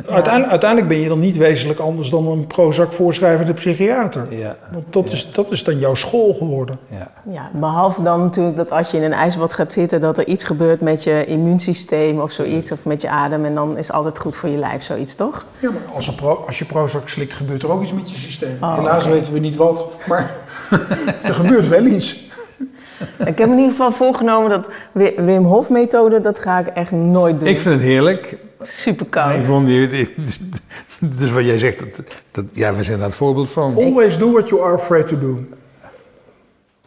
uiteindelijk, uiteindelijk ben je dan niet wezenlijk anders dan een Prozac voorschrijvende psychiater. Ja. Want dat, is, dat is dan jouw school geworden. Ja. Ja, behalve dan natuurlijk dat als je in een ijsbad gaat zitten, dat er iets gebeurt met je immuunsysteem of zoiets, of met je adem. En dan is het altijd goed voor je lijf, zoiets toch? Ja, maar als, pro, als je Prozac slikt, gebeurt er ook iets met je systeem. Oh, Helaas weten we niet wat, maar er gebeurt wel iets. Ik heb in ieder geval voorgenomen dat Wi- Wim Hof methode, dat ga ik echt nooit doen. Ik vind het heerlijk. Super koud. vond die, die- dus wat jij zegt, dat, dat, ja, we zijn daar het voorbeeld van. Always do what you are afraid to do.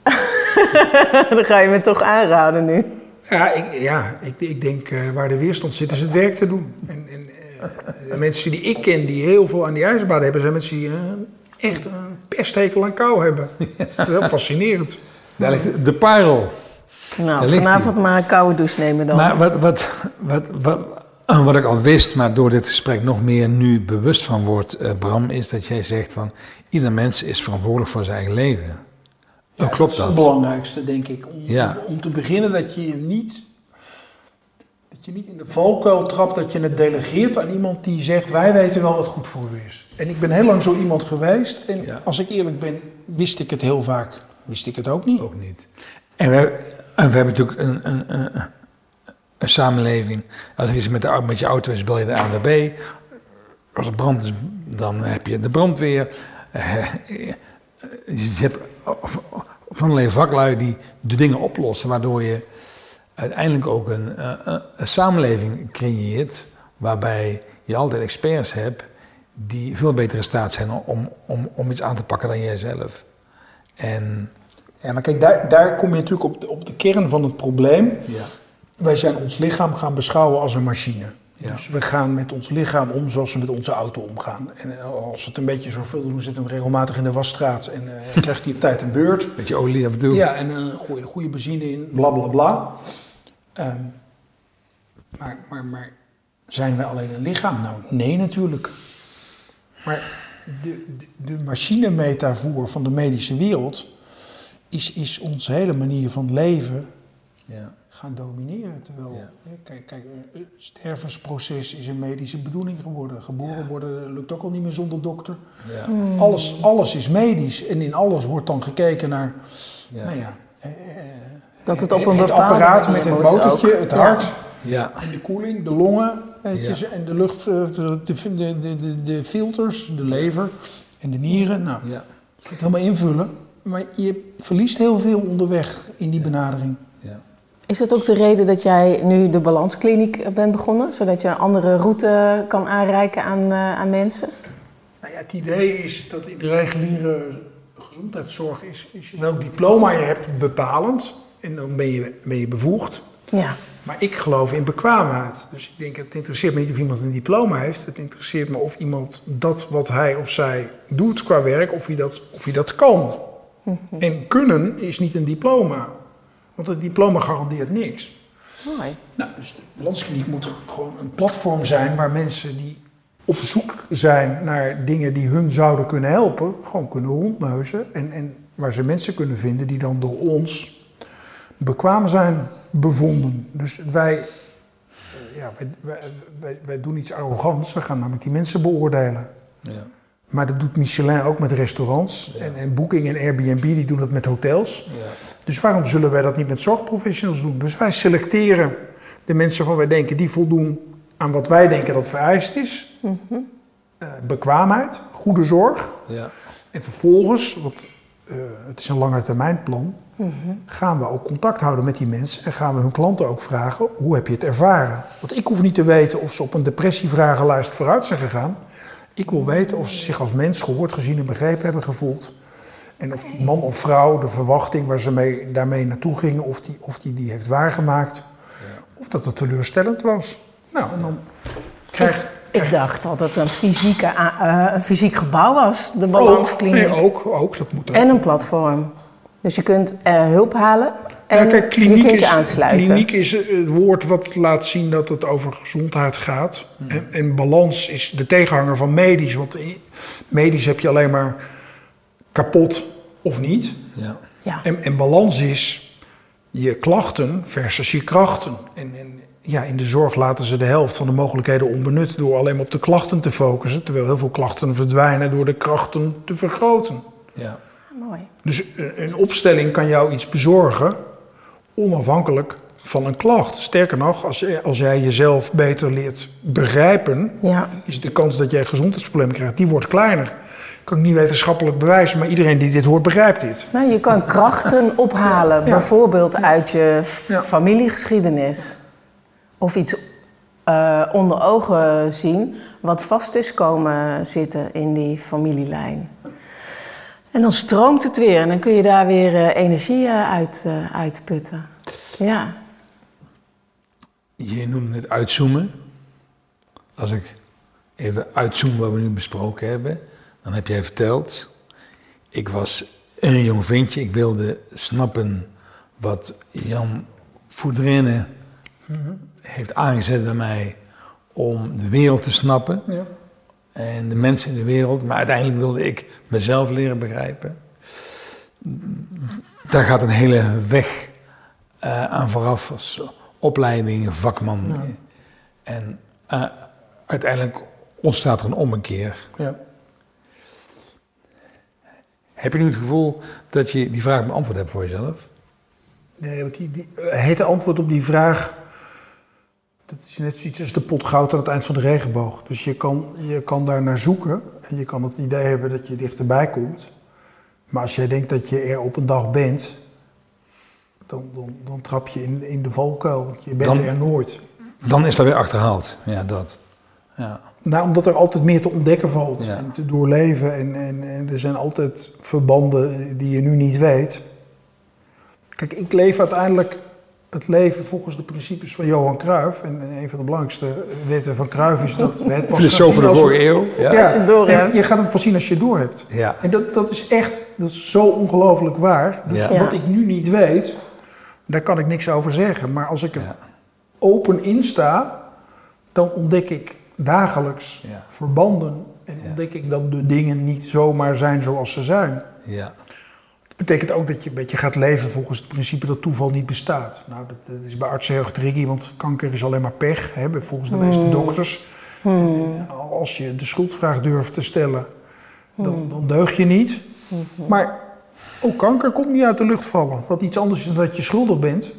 Dan ga je me toch aanraden nu. Ja, ik, ja, ik, ik denk eh, waar de weerstand zit, is het werk te doen. En, en eh, de mensen die ik ken die heel veel aan die ijsbaden hebben, zijn mensen die eh, echt een pesthekel aan kou hebben. Dat is heel fascinerend. Daar ligt de parel. Nou, vanavond maar een koude douche nemen dan. Maar wat, wat, wat, wat, wat ik al wist, maar door dit gesprek nog meer nu bewust van word, eh, Bram, is dat jij zegt van ieder mens is verantwoordelijk voor zijn eigen leven. Ja, klopt is dat? het belangrijkste, denk ik. Om, Ja. om te beginnen dat je je niet, dat je niet in de valkuil trapt, dat je het delegeert aan iemand die zegt, wij weten wel wat goed voor u is. En ik ben heel lang zo iemand geweest en Ja. als ik eerlijk ben, wist ik het heel vaak. Wist ik het ook niet. Ook niet. En we, en we hebben natuurlijk een, een, een, een samenleving. Als er iets met, de, met je auto is, bel je de ANWB. Als er brand is, dan heb je de brandweer. Eh, je hebt van allerlei vaklui die de dingen oplossen, waardoor je uiteindelijk ook een, eh, een, een samenleving creëert waarbij je altijd experts hebt die veel beter in staat zijn om, om, om iets aan te pakken dan jijzelf. En Ja, maar kijk, daar, daar kom je natuurlijk op de, op de kern van het probleem. ja, Wij zijn ons lichaam gaan beschouwen als een machine. Ja. Dus we gaan met ons lichaam om zoals we met onze auto omgaan. En eh, als het een beetje zoveel doen, zitten we regelmatig in de wasstraat en eh, krijgt hij op tijd een beurt. beetje olie af en toe. Ja, en eh gooi je er goede benzine in, bla bla bla. Ehm, maar, maar, maar zijn wij alleen een lichaam? Nou, nee natuurlijk. Maar de, de, de machinemetafoor van de medische wereld is, is onze hele manier van leven Ja. gaan domineren. Terwijl, Ja. kijk, kijk, eh, het stervensproces is een medische bedoeling geworden. Geboren worden lukt ook al niet meer zonder dokter. Ja. Alles, alles is medisch en in alles wordt dan gekeken naar, Ja. nou ja, eh, eh, Dat het op een het apparaat met moet motortje, het Ja. hart Ja. en de koeling, de longen je, Ja. ze- en de lucht, eh, de, de, de, filters, de lever en de nieren. Nou, Ja. je kunt het helemaal invullen, maar je verliest heel veel onderweg in die benadering. Ja. Is dat ook de reden dat jij nu de balanskliniek bent begonnen? Zodat je een andere route kan aanreiken aan, eh, aan mensen? Nou ja, het idee is dat in de reguliere gezondheidszorg is, is welk diploma je hebt bepalend. En dan ben je, ben je bevoegd. Ja. Maar ik geloof in bekwaamheid. Dus ik denk, het interesseert me niet of iemand een diploma heeft. Het interesseert me of iemand dat wat hij of zij doet qua werk, of hij dat, of hij dat kan. En kunnen is niet een diploma. Want een diploma garandeert niks. Mooi. Nou, dus de balanskliniek moet gewoon een platform zijn waar mensen die op zoek zijn naar dingen die hun zouden kunnen helpen, gewoon kunnen rondneuzen. En, en waar ze mensen kunnen vinden die dan door ons bekwaam zijn bevonden. Dus wij, eh, ja, wij, wij, wij, wij doen iets arrogants, we gaan namelijk die mensen beoordelen. Ja. Maar dat doet Michelin ook met restaurants. En, en Booking en Airbnb die doen dat met hotels. Ja. Dus waarom zullen wij dat niet met zorgprofessionals doen? Dus wij selecteren de mensen waarvan wij denken die voldoen aan wat wij denken dat vereist is. Eh, bekwaamheid, goede zorg. Ja. En vervolgens, want eh, het is een langetermijnplan, gaan we ook contact houden met die mensen en gaan we hun klanten ook vragen, hoe heb je het ervaren? Want ik hoef niet te weten of ze op een depressievragenlijst vooruit zijn gegaan. Ik wil weten of ze zich als mens gehoord, gezien en begrepen hebben gevoeld. En of die man of vrouw de verwachting waar ze mee, daarmee naartoe gingen, of die, of die die heeft waargemaakt. Of dat het teleurstellend was. Nou, en dan krijg Ik dacht dat het een, fysieke, eh, een fysiek gebouw was, de ook, balanskliniek. nee, ook, ook, dat moet ook. En een platform. Dus je kunt eh, hulp halen en Ja, kijk, kliniek je kunt je is, aansluiten. Kliniek is het woord wat laat zien dat het over gezondheid gaat. En, en balans is de tegenhanger van medisch. Want medisch heb je alleen maar kapot of niet. Ja. Ja. En, en balans is je klachten versus je krachten. En, en ja, in de zorg laten ze de helft van de mogelijkheden onbenut door alleen maar op de klachten te focussen. Terwijl heel veel klachten verdwijnen door de krachten te vergroten. Ja. Mooi. Dus een- een opstelling kan jou iets bezorgen, onafhankelijk van een klacht. Sterker nog, als, jij jezelf beter leert begrijpen, Ja. is de kans dat jij gezondheidsproblemen krijgt, die wordt kleiner. Kan ik niet wetenschappelijk bewijzen, maar iedereen die dit hoort begrijpt dit. Nou, je kan krachten ophalen, bijvoorbeeld uit je familiegeschiedenis. Of iets eh, onder ogen zien wat vast is komen zitten in die familielijn. En dan stroomt het weer en dan kun je daar weer eh, energie eh, uit eh, uitputten. Ja. Je noemde het uitzoomen. Als ik even uitzoom wat we nu besproken hebben, dan heb jij verteld. Ik was een jong ventje, ik wilde snappen wat Jan Voudrenne heeft aangezet bij mij om de wereld te snappen Ja. En de mensen in de wereld. Maar uiteindelijk wilde ik mezelf leren begrijpen. Daar gaat een hele weg eh, aan vooraf als opleiding, vakman. En eh, uiteindelijk ontstaat er een ommekeer. Ja. Heb je nu het gevoel dat je die vraag beantwoord hebt voor jezelf? Nee, want die, die, het antwoord op die vraag, dat is net zoiets als de pot goud aan het eind van de regenboog. Dus je kan, je kan daar naar zoeken en je kan het idee hebben dat je dichterbij komt. Maar als jij denkt dat je er op een dag bent, dan, dan, dan trap je in, in de valkuil, want je bent Dan- er nooit. Dan is dat weer achterhaald. Ja, dat. Ja. Nou, omdat er altijd meer te ontdekken valt Ja. en te doorleven. En, en, en er zijn altijd verbanden die je nu niet weet. Kijk, ik leef uiteindelijk het leven volgens de principes van Johan Cruijff. En een van de belangrijkste wetten van Cruijff is dat... we het pas Filosoof van de vorige eeuw. Ja. Ja, Als je het door je gaat het pas zien als je het door hebt. Ja. En dat, dat is echt, dat is zo ongelooflijk waar. Dus Ja. wat ik nu niet weet, daar kan ik niks over zeggen. Maar als ik er Ja. open in sta, dan ontdek ik dagelijks Ja. verbanden. En Ja. ontdek ik dat de dingen niet zomaar zijn zoals ze zijn. Ja. Dat betekent ook dat je een beetje gaat leven volgens het principe dat toeval niet bestaat. Nou, dat, dat is bij artsen heel erg tricky, want kanker is alleen maar pech, hè, volgens de meeste dokters. En als je de schuldvraag durft te stellen, dan, dan deug je niet. Maar ook kanker komt niet uit de lucht vallen. Wat iets anders is dan dat je schuldig bent.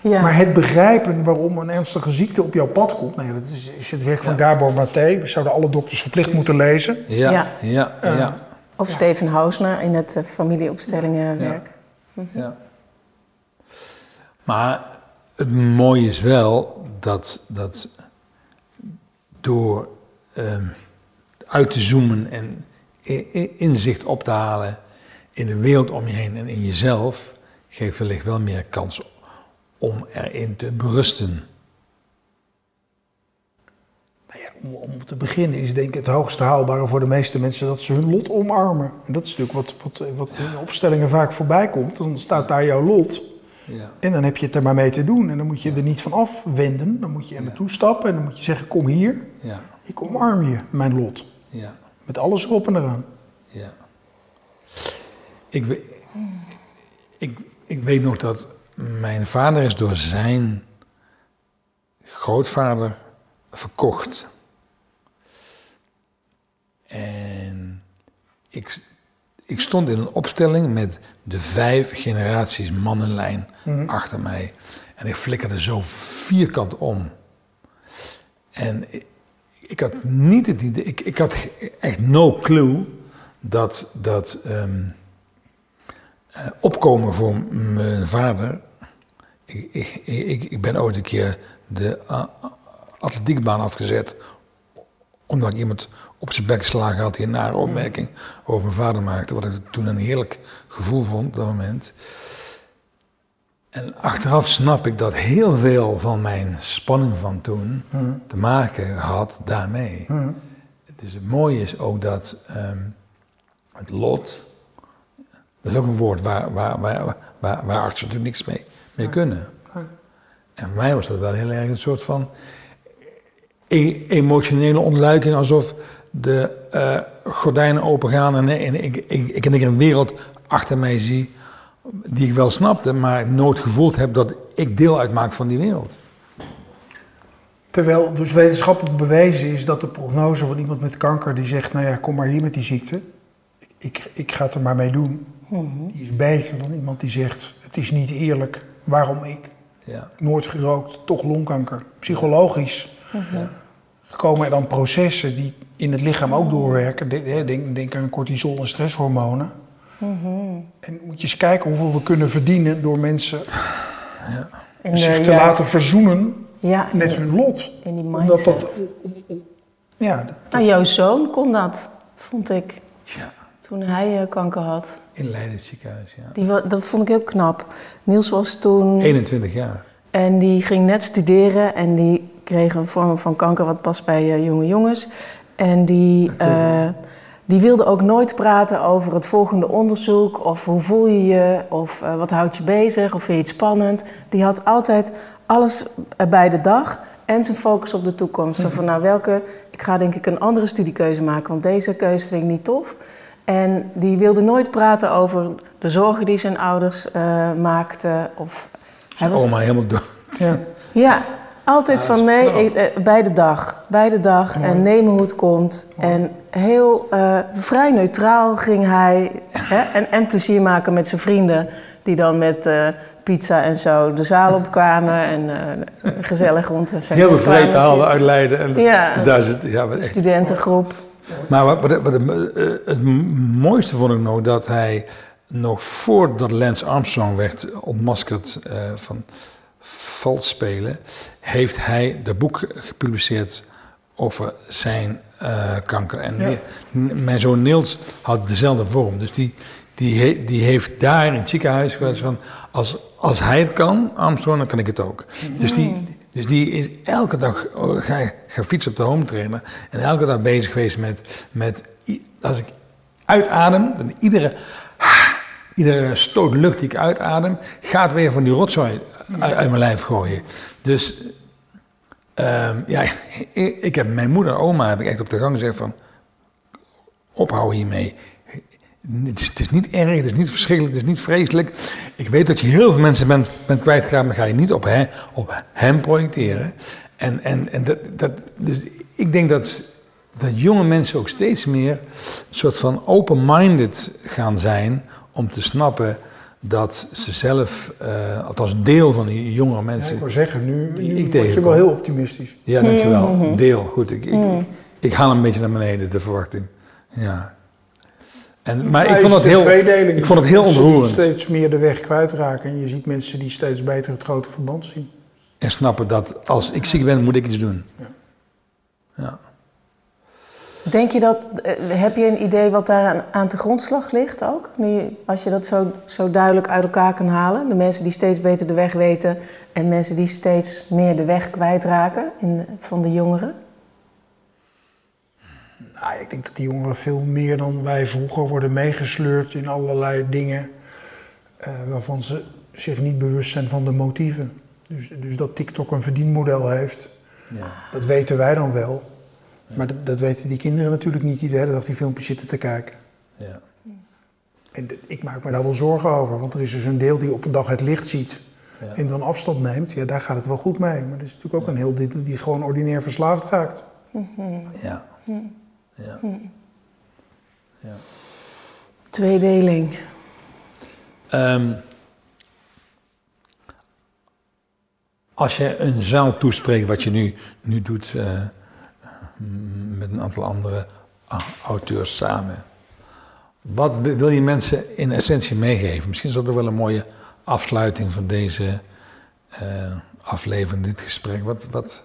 Ja. Maar het begrijpen waarom een ernstige ziekte op jouw pad komt, nou ja, dat is, is het werk van Gabor Maté. Dat zouden alle dokters verplicht moeten lezen. Ja. Ja. Ja. Ja. Of Steven Hausner in het eh, familieopstellingenwerk. Ja. Maar het mooie is wel dat, dat door ehm, uit te zoomen en inzicht op te halen in de wereld om je heen en in jezelf, geeft wellicht wel meer kans om erin te berusten. Nou ja, om, om te beginnen is denk ik het hoogste haalbare voor de meeste mensen dat ze hun lot omarmen. En dat is natuurlijk wat, wat, wat in opstellingen vaak voorbij komt. Dan staat daar jouw lot Ja. en dan heb je het er maar mee te doen. En dan moet je er niet van afwenden. Dan moet je er naartoe stappen en dan moet je zeggen, kom hier. Ja. Ik omarm je, mijn lot. Ja. Met alles erop en eraan. Ja. Ik, ik, ik weet nog dat mijn vader is door zijn grootvader verkocht. En ik, ik stond in een opstelling met de vijf generaties mannenlijn achter mij. En ik flikkerde zo vierkant om. En ik, ik had niet het idee, ik, ik had echt no clue dat dat ehm, eh, opkomen voor mijn vader. Ik, ik, ik, ik ben ooit een keer de a- a- atletiekbaan afgezet. Omdat ik iemand op zijn bek geslagen had die een nare opmerking over mijn vader maakte. Wat ik toen een heerlijk gevoel vond op dat moment. En achteraf snap ik dat heel veel van mijn spanning van toen te maken had daarmee. Dus het mooie is ook dat ehm, het lot, dat is ook een woord waar, waar, waar, waar, waar artsen natuurlijk niks mee, mee kunnen. En voor mij was dat wel heel erg een soort van e- emotionele ontluiking, alsof de eh, gordijnen opengaan en, en ik, ik, ik keer een wereld achter mij zie die ik wel snapte, maar nooit gevoeld heb dat ik deel uitmaak van die wereld. Terwijl dus wetenschappelijk bewezen is dat de prognose van iemand met kanker die zegt, nou ja, kom maar hier met die ziekte. Ik, ik ga het er maar mee doen. Die is beter dan iemand die zegt, het is niet eerlijk, waarom ik? Ja. Nooit gerookt, toch longkanker. Psychologisch komen er dan processen die in het lichaam ook doorwerken. Denk, denk aan cortisol en stresshormonen. En moet je eens kijken hoeveel we kunnen verdienen door mensen In zich de te laten verzoenen ja, met hun lot. in die Omdat mindset. dat, ja, dat- Nou, jouw zoon kon dat, vond ik, ja. toen hij eh, kanker had. In Leiden ziekenhuis, ja. Die, dat vond ik heel knap. Niels was toen... 21 jaar. En die ging net studeren en die kreeg een vorm van kanker wat past bij eh, jonge jongens. En die, eh, die wilde ook nooit praten over het volgende onderzoek of hoe voel je je of eh, wat houdt je bezig of vind je het spannend. Die had altijd alles bij de dag en zijn focus op de toekomst. Zo van nou welke, ik ga denk ik een andere studiekeuze maken, want deze keuze vind ik niet tof. En die wilde nooit praten over de zorgen die zijn ouders eh, maakten. Of hij was Oma helemaal dood. ja. ja, altijd van nee, ik- eh, bij de dag. Bij de dag en nemen hoe het komt. En heel eh, vrij neutraal ging hij. Hè, en, en plezier maken met zijn vrienden. Die dan met eh, pizza en zo de zaal opkwamen. En gezellig rond zijn Heel de haalde zitten. uit Leiden. En Ja. daar zit, ja, wat echt. Studentengroep. Maar wat, wat, wat, het mooiste vond ik nog dat hij nog voordat Lance Armstrong werd ontmaskerd van vals spelen, heeft hij dat boek gepubliceerd over zijn eh, kanker. En Ja. mijn zoon Niels had dezelfde vorm. Dus die, die, he- die heeft daar in het ziekenhuis geweest van, als, als hij het kan, Armstrong, dan kan ik het ook. Dus die, dus die is elke dag oh, gaan gaan fietsen op de home trainer en elke dag bezig geweest met, met als ik uitadem, dan iedere, iedere stoot lucht die ik uitadem, gaat weer van die rotzooi uit, uit mijn lijf gooien. Dus ehm, ja, ik, ik heb mijn moeder en oma heb ik echt op de gang gezegd van, ophouden hiermee. Het is, het is niet erg, het is niet verschrikkelijk, het is niet vreselijk. Ik weet dat je heel veel mensen bent, bent kwijtgeraakt, maar ga je niet op, he, op hem projecteren. En, en, en dat, dat, dus ik denk dat, dat jonge mensen ook steeds meer een soort van open-minded gaan zijn om te snappen dat ze zelf, eh, althans een deel van die jongere Ja, mensen, ik wou zeggen, nu, nu ik word je wel heel optimistisch. ja, dankjewel. Deel, goed. Ik, ik, ik haal een beetje naar beneden, de verwachting. Ja. En, maar ik vond, het heel, ik vond het heel ontroerend. steeds meer de weg kwijtraken. En je ziet mensen die steeds beter het grote verband zien. En snappen dat als ik ziek ben, moet ik iets doen. Ja. Denk je dat, eh, heb je een idee wat daar aan, aan de grondslag ligt ook? Nu, als je dat zo, zo duidelijk uit elkaar kan halen. De mensen die steeds beter de weg weten en mensen die steeds meer de weg kwijtraken in, van de jongeren. Nou, ik denk dat die jongeren veel meer dan wij vroeger worden meegesleurd in allerlei dingen eh, waarvan ze zich niet bewust zijn van de motieven. Dus, dus dat TikTok een verdienmodel heeft, Ja. dat weten wij dan wel. Maar dat, dat weten die kinderen natuurlijk niet die de hele dag die filmpjes zitten te kijken. Ja. En ik maak me daar wel zorgen over, want er is dus een deel die op een dag het licht ziet Ja. en dan afstand neemt. Ja, daar gaat het wel goed mee. Maar er is natuurlijk ook een heel deel die gewoon ordinair verslaafd raakt. Ja. Ja. Ja. Tweedeling. Ehm, als je een zaal toespreekt, wat je nu, nu doet eh, met een aantal andere a- auteurs samen. Wat wi- wil je mensen in essentie meegeven? Misschien is dat ook wel een mooie afsluiting van deze eh, aflevering, dit gesprek. Wat, wat,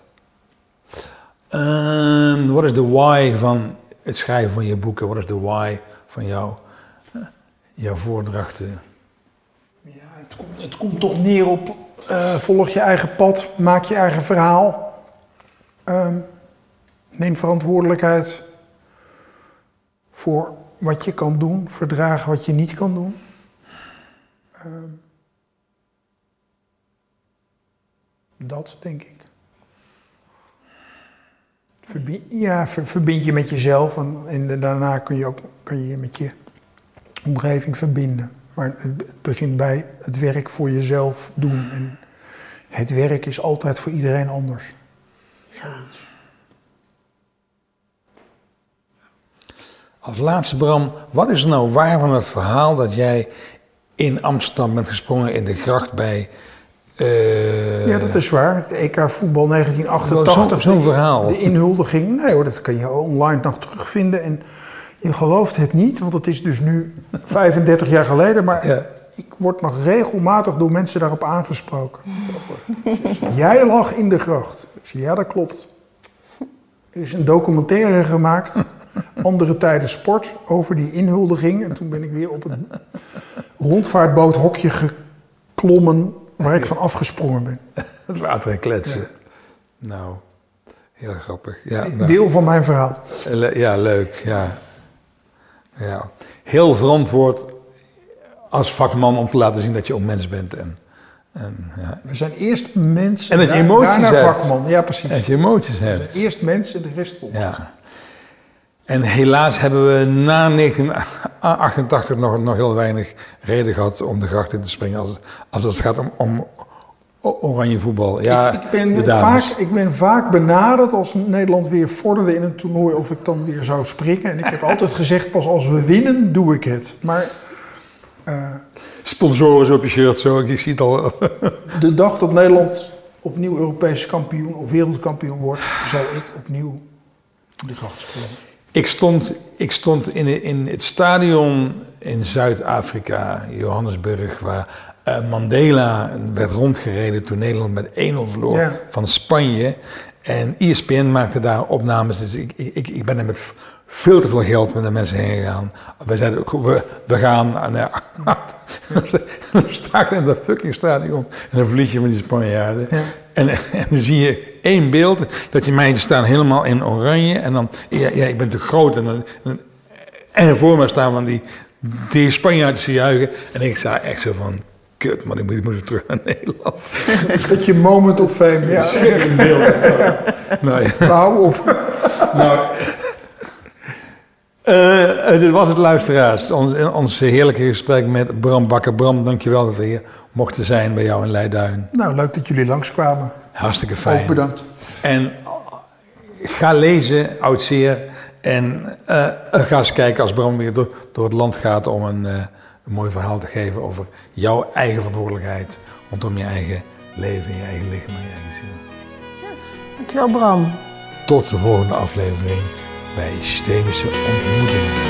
Ehm, wat is de why van het schrijven van je boeken? Wat is de why van jou, eh, jouw voordrachten? Ja, het komt, het komt toch neer op eh, volg je eigen pad, maak je eigen verhaal. Ehm, neem verantwoordelijkheid voor wat je kan doen, verdraag wat je niet kan doen. Ehm, dat denk ik. Verbind, ja, ver- verbind je met jezelf en, en daarna kun je ook kun je je met je omgeving verbinden. Maar het begint bij het werk voor jezelf doen. En het werk is altijd voor iedereen anders. Zoiets. Als laatste Bram, wat is nou waar van het verhaal dat jij in Amsterdam bent gesprongen in de gracht bij... eh, Ja, dat is waar. Het EK voetbal 1988. Zo'n verhaal. De inhuldiging. Nee hoor, dat kan je online nog terugvinden. En je gelooft het niet, want het is dus nu 35 jaar geleden. Maar Ja. ik word nog regelmatig door mensen daarop aangesproken. Jij lag in de gracht. Ik ja, dat klopt. Er is een documentaire gemaakt, Andere Tijden Sport, over die inhuldiging. En toen ben ik weer op een rondvaartboothokje geklommen waar ik van afgesprongen ben. Het water en kletsen. Nou, heel grappig. Ja, nou, Deel van mijn verhaal. ja leuk. Ja. Ja. Heel verantwoord als vakman om te laten zien dat je ook mens bent. En, en, ja. We zijn eerst mens En dat je emoties daarna hebt. vakman. Ja, precies. en dat je emoties hebt. Eerst mens en de rest volgt. Ja. En helaas hebben we na 1988 nog, nog heel weinig reden gehad om de gracht in te springen als, als het gaat om, om oranje voetbal. Ja, ik, ik, ben vaak, ik ben vaak benaderd als Nederland weer vorderde in een toernooi of ik dan weer zou springen. En ik heb altijd gezegd, pas als we winnen, doe ik het. Maar eh, Sponsoren op je shirt, zo. Ik zie het al. de dag dat Nederland opnieuw Europees kampioen of wereldkampioen wordt, zal ik opnieuw de gracht springen. Ik stond, ik stond in, in het stadion in Zuid-Afrika, Johannesburg, waar eh, Mandela werd rondgereden toen Nederland met 1-0 verloor Ja. van Spanje. En ESPN maakte daar opnames. Dus ik, ik, ik- ik ben er met veel te veel geld met de mensen heen gegaan. Wij zeiden ook, we, we gaan naar... we staken in dat fucking stadion en dan verlies je van die Spanjaarden. Ja. En, en dan zie je één beeld, dat die meiden staan helemaal in oranje. En dan, ja, ja ik ben te groot. En, dan, en, voor me staan van die, die Spanjaarden te juichen. En ik sta echt zo van, kut, maar ik moet, ik moet terug naar Nederland. Dat je moment of fame, ja. Beeld. is dat. nou ja. Hou op. Nou, eh, eh, dit was het luisteraars. Ons, ons heerlijke gesprek met Bram Bakker. Bram, dankjewel dat we hier mochten zijn bij jou in Leiduin. Nou, leuk dat jullie langskwamen. Hartstikke fijn. Ook bedankt. En ga lezen, oud zeer. En eh, ga eens kijken als Bram weer door, door het land gaat om een, eh, een mooi verhaal te geven over jouw eigen verantwoordelijkheid rondom je eigen leven, je eigen lichaam en je eigen ziel. Dankjewel Bram. Tot de volgende aflevering bij Systemische Ontmoetingen.